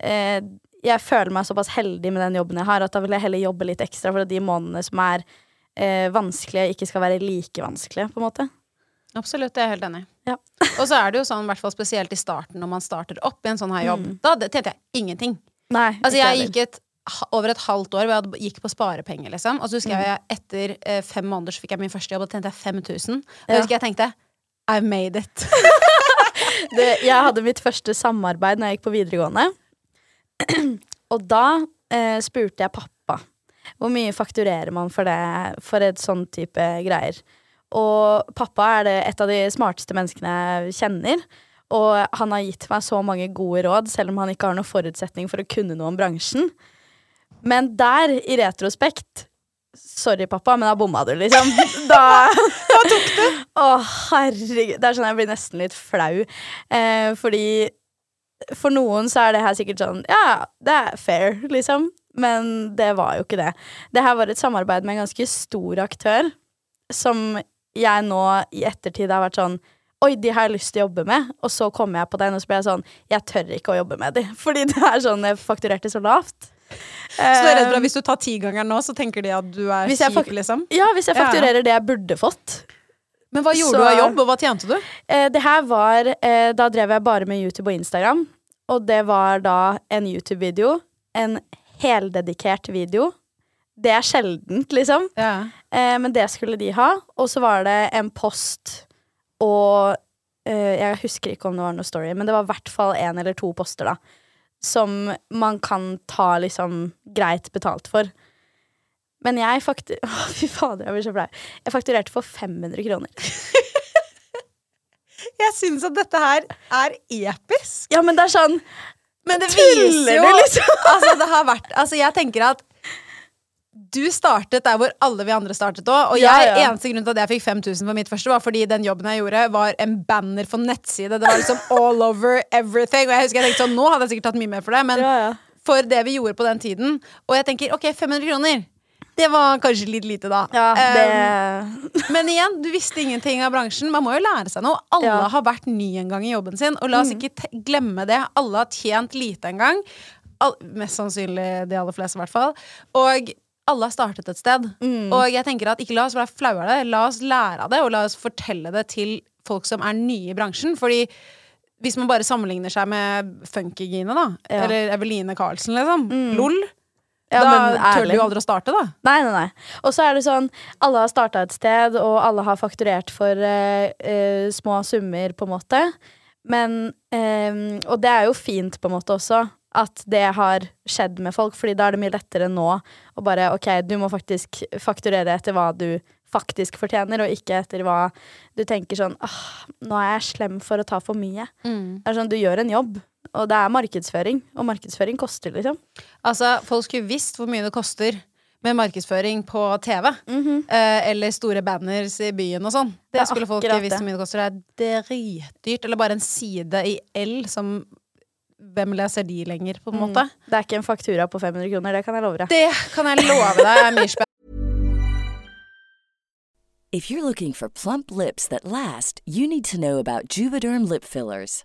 eh, Jeg føler meg såpass heldig med den jobben jeg har, at da vil jeg heller jobbe litt ekstra for de månedene som er eh, vanskelige, ikke skal være like vanskelige, på en måte. Absolutt, jeg er helt enig. Ja. Og så er det jo sånn, i spesielt i starten, når man starter opp i en sånn her jobb, da hadde- tjente jeg ingenting. Nei, Altså, jeg gikk et, over et halvt år hvor jeg gikk på sparepenger, liksom. Og så husker jeg etter eh, fem måneder så fikk jeg min første jobb, og tjente jeg 5000. Og jeg husker jeg tenkte I've made it. det, jeg hadde mitt første samarbeid når jeg gikk på videregående. og da eh, spurte jeg pappa hvor mye fakturerer man for det, for et sånn type greier. Og pappa er det et av de smarteste menneskene jeg kjenner. Og han har gitt meg så mange gode råd, selv om han ikke har noen forutsetning for å kunne noe om bransjen. Men der, i retrospekt Sorry, pappa, men da bomma du, liksom. Da, da tok du! Å, herregud. Det er sånn jeg blir nesten litt flau. Eh, fordi for noen så er det her sikkert sånn Ja, det er fair, liksom. Men det var jo ikke det. Det her var et samarbeid med en ganske stor aktør som jeg nå i ettertid har vært sånn Oi, de har jeg lyst til å jobbe med. Og så kommer jeg på den, og så blir jeg sånn Jeg tør ikke å jobbe med de. Fordi det er sånn jeg fakturerte så lavt. Så du er redd for at hvis du tar tigangeren nå, så tenker de at du er kjip, liksom? Ja, hvis jeg fakturerer det jeg burde fått. Men hva gjorde Så- du av jobb, og hva tjente du? Eh, det her var eh, Da drev jeg bare med YouTube og Instagram. Og det var da en YouTube-video. En heldedikert video. Det er sjeldent, liksom. Ja. Eh, men det skulle de ha. Og så var det en post og eh, Jeg husker ikke om det var noe story, men det var i hvert fall én eller to poster, da. Som man kan ta liksom greit betalt for. Men jeg faktur... Å, fy fader, jeg blir så flau. Jeg fakturerte for 500 kroner. Jeg syns at dette her er episk. Ja, men det er sånn Men det viser jo liksom? Altså, det har vært Altså, jeg tenker at du startet der hvor alle vi andre startet òg. Og jeg, ja. eneste grunn til at jeg fikk 5000 for mitt første, var fordi den jobben jeg gjorde, var en banner for nettside. Det var liksom all over everything. Og jeg husker jeg tenkte sånn, nå hadde jeg sikkert tatt mye mer for det, men Ja, ja. for det vi gjorde på den tiden. Og jeg tenker ok, 500 kroner. Det var kanskje litt lite, da. Ja, Um, men igjen, du visste ingenting av bransjen. Man må jo lære seg noe. Alle Ja. Mm. har vært ny en gang i jobben sin, og la oss ikke te glemme det. Alle har tjent lite en gang. All mest sannsynlig de aller fleste, i hvert fall. Og alle har startet et sted. Mm. Og jeg tenker at ikke la oss være flaue av det. La oss lære av det, og la oss fortelle det til folk som er nye i bransjen. Fordi hvis man bare sammenligner seg med Funkygine, da, Ja. eller Eveline Karlsen, liksom, lol, Ja, da men tør du jo aldri å starte, da. Nei, nei, nei. Og så er det sånn, alle har starta et sted, og alle har fakturert for uh, uh, små summer, på en måte. Men um, Og det er jo fint, på en måte, også, at det har skjedd med folk, Fordi da er det mye lettere nå å bare OK, du må faktisk fakturere etter hva du faktisk fortjener, og ikke etter hva du tenker sånn åh, Nå er jeg slem for å ta for mye. Det er sånn, Du gjør en jobb, og det er markedsføring. Og markedsføring koster, liksom. Altså, folk skulle visst hvor mye det koster med markedsføring på TV. eh, eller store banners i byen og sånn. Det Det skulle folk visst hvor mye det koster. Det er dritdyrt. Eller bare en side i L som Hvem leser de lenger, på en måte? Det er ikke en faktura på 500 kroner, det kan jeg love deg. Det kan jeg love deg er mye If you're looking for plump lips that last, you need to know about Juvederm lip fillers.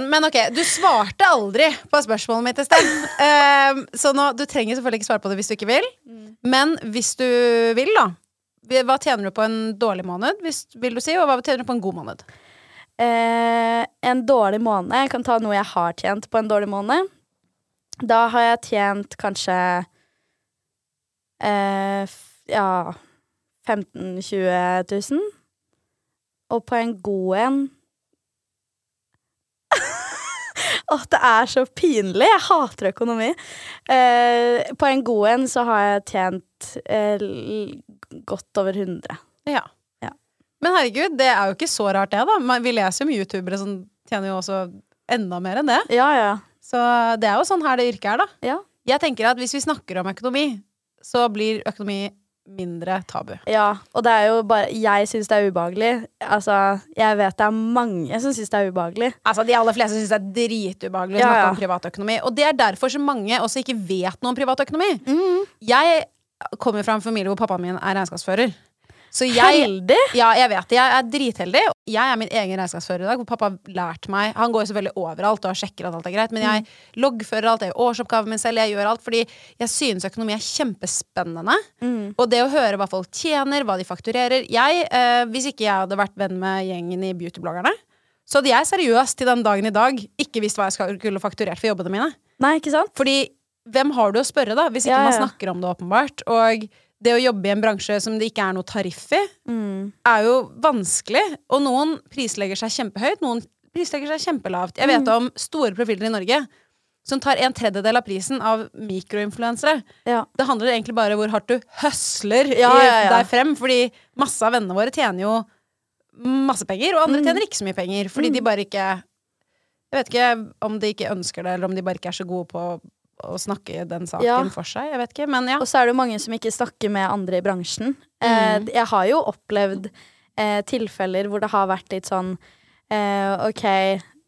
Men ok, du svarte aldri på spørsmålet mitt i sted. Ehm, så nå, du trenger selvfølgelig ikke svare på det hvis du ikke vil. Men hvis du vil, da. Hva tjener du på en dårlig måned, hvis, vil du si, og hva tjener du på en god måned? Eh, en dårlig måned Jeg kan ta noe jeg har tjent på en dårlig måned. Da har jeg tjent kanskje eh, Ja 15 000-20 000. Og på en god en Åh, det er så pinlig! Jeg hater økonomi. Eh, på en god en så har jeg tjent eh, godt over 100. Ja. Ja. Men herregud, det er jo ikke så rart, det, da. Vi leser jo om youtubere som tjener jo også enda mer enn det. Ja, ja. Så det er jo sånn her det yrket er, da. Ja. Jeg tenker at hvis vi snakker om økonomi, så blir økonomi mindre tabu. Ja, og det er jo bare Jeg syns det er ubehagelig. Altså, jeg vet det er mange som syns det er ubehagelig. Altså, De aller fleste syns det er dritubehagelig å Ja, snakke om privatøkonomi. Og det er derfor så mange også ikke vet noe om privatøkonomi. Jeg kommer fra en familie hvor pappaen min er regnskapsfører. Så jeg, Heldig! ja, jeg vet det. Jeg er dritheldig. Jeg er min egen regnskapsfører i dag, hvor pappa har lært meg Han går jo selvfølgelig overalt og sjekker at alt er greit, men jeg loggfører alt, jeg gjør årsoppgaven min selv, jeg gjør alt fordi jeg synes økonomi er kjempespennende. Og det å høre hva folk tjener, hva de fakturerer Jeg, eh, Hvis ikke jeg hadde vært venn med gjengen i beautybloggerne, så hadde jeg seriøst til den dagen i dag ikke visst hva jeg skulle fakturert for jobbene mine. Nei, ikke sant? Fordi hvem har du å spørre, da, hvis ikke Ja, man snakker om det, åpenbart? Og det å jobbe i en bransje som det ikke er noe tariff i, Mm. er jo vanskelig. Og noen prislegger seg kjempehøyt, noen prislegger seg kjempelavt. Jeg Mm. vet om store profiler i Norge som tar en tredjedel av prisen av mikroinfluensere. Ja. Det handler egentlig bare om hvor hardt du høsler Ja, ja, deg frem. Fordi masse av vennene våre tjener jo masse penger, og andre Mm. tjener ikke så mye penger. Fordi de bare ikke Jeg vet ikke om de ikke ønsker det, eller om de bare ikke er så gode på å snakke den saken Ja. for seg. Jeg vet ikke, men ja. Og så er det jo mange som ikke snakker med andre i bransjen. Eh, Mm. jeg har jo opplevd eh, tilfeller hvor det har vært litt sånn eh, OK,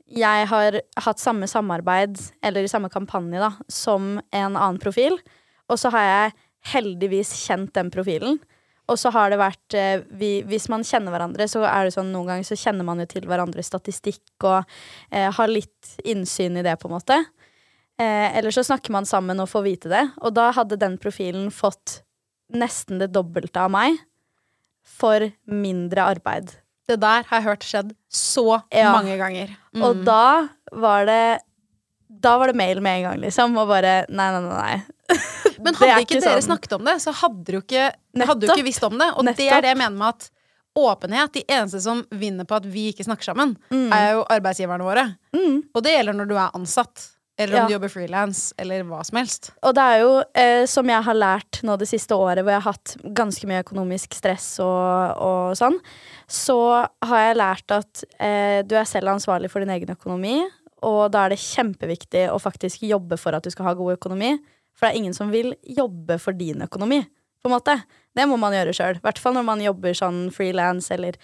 jeg har hatt samme samarbeid, eller i samme kampanje, da, som en annen profil, og så har jeg heldigvis kjent den profilen. Og så har det vært vi, Hvis man kjenner hverandre, så er det sånn noen ganger så kjenner man jo til hverandres statistikk og eh, har litt innsyn i det, på en måte. Eh, eller så snakker man sammen og får vite det. Og da hadde den profilen fått nesten det dobbelte av meg for mindre arbeid. Det der har jeg hørt skjedd så Ja. mange ganger. Mm. Og da var det Da var det mail med en gang, liksom, og bare nei, nei, nei. nei. Men hadde ikke ikke dere sånn. snakket om det, så hadde du ikke, hadde du ikke visst om det. Og det Nettopp. er det jeg mener med at åpenhet De eneste som vinner på at vi ikke snakker sammen, er jo arbeidsgiverne våre. Mm. Og det gjelder når du er ansatt. Eller om Ja. du jobber frilans, eller hva som helst. Og det er jo, eh, som jeg har lært nå det siste året, hvor jeg har hatt ganske mye økonomisk stress og, og sånn, så har jeg lært at eh, du er selv ansvarlig for din egen økonomi, og da er det kjempeviktig å faktisk jobbe for at du skal ha god økonomi. For det er ingen som vil jobbe for din økonomi, på en måte. Det må man gjøre sjøl. I hvert fall når man jobber sånn frilans eller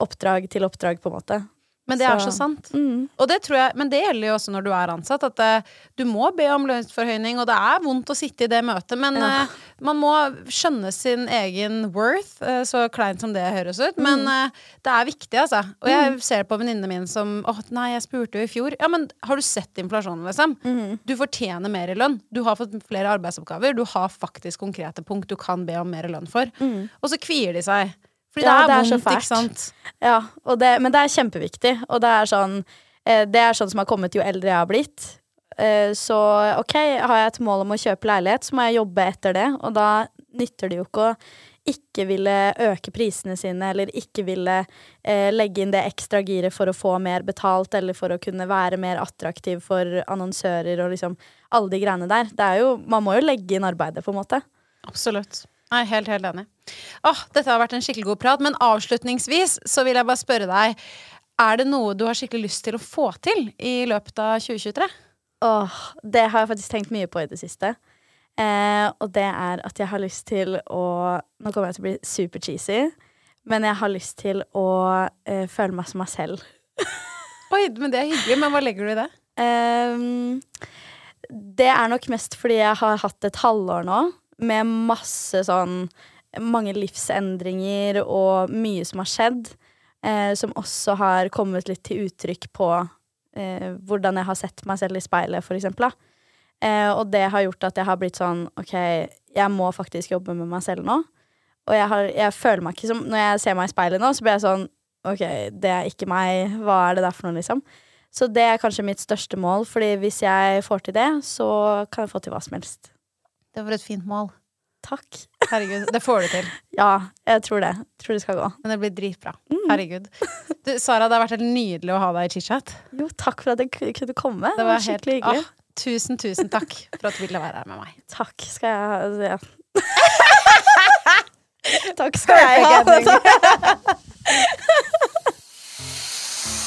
oppdrag til oppdrag, på en måte. Men det er Så- så sant. Mm. Og det tror jeg, men det gjelder jo også når du er ansatt, at uh, du må be om lønnsforhøyning, og det er vondt å sitte i det møtet, men Ja. uh, man må skjønne sin egen worth, uh, så kleint som det høres ut. Men Mm. eh, det er viktig, altså. Og jeg ser på venninnene mine som åh, nei, jeg spurte jo i fjor. Ja, men har du sett inflasjonen, liksom? Mm. Du fortjener mer i lønn. Du har fått flere arbeidsoppgaver. Du har faktisk konkrete punkt du kan be om mer lønn for. Og så kvier de seg. Fordi. Ja, det er, det er så vondt, fælt. sant? Ja, det, men det er kjempeviktig. Og det er sånn eh, Det er sånn som har kommet jo eldre jeg har blitt. Eh, så ok, har jeg et mål om å kjøpe leilighet, så må jeg jobbe etter det. Og da nytter det jo ikke å ikke ville øke prisene sine, eller ikke ville eh, legge inn det ekstra giret for å få mer betalt, eller for å kunne være mer attraktiv for annonsører og liksom alle de greiene der. Det er jo, man må jo legge inn arbeidet, på en måte. Absolutt. Er helt, helt enig. Åh, dette har vært en skikkelig god prat, men avslutningsvis så vil jeg bare spørre deg Er det noe du har skikkelig lyst til å få til i løpet av 2023? Åh, det har jeg faktisk tenkt mye på i det siste. Eh, og det er at jeg har lyst til å Nå kommer jeg til å bli super cheesy, men jeg har lyst til å eh, føle meg som meg selv. Oi, men det er hyggelig, men hva legger du i det? Eh, det er nok mest fordi jeg har hatt et halvår nå med masse sånn Mange livsendringer og mye som har skjedd, eh, som også har kommet litt til uttrykk på eh, hvordan jeg har sett meg selv i speilet, for eksempel. Eh, og det har gjort at jeg har blitt sånn OK, jeg må faktisk jobbe med meg selv nå. Og jeg, har, jeg føler meg ikke som Når jeg ser meg i speilet nå, så blir jeg sånn OK, det er ikke meg. Hva er det der for noe, liksom? Så det er kanskje mitt største mål, Fordi hvis jeg får til det, så kan jeg få til hva som helst. Det var et fint mål. Takk. Herregud, det får du til. Ja, jeg tror det. Jeg tror det skal gå. Men det blir dritbra. Herregud. Du, Sara, det har vært helt nydelig å ha deg i chit-chat. Jo, takk for at jeg kunne komme. Det var helt, skikkelig hyggelig. Å, tusen, tusen takk for at du ville være her med meg. Takk skal jeg ja. Takk skal jeg ha.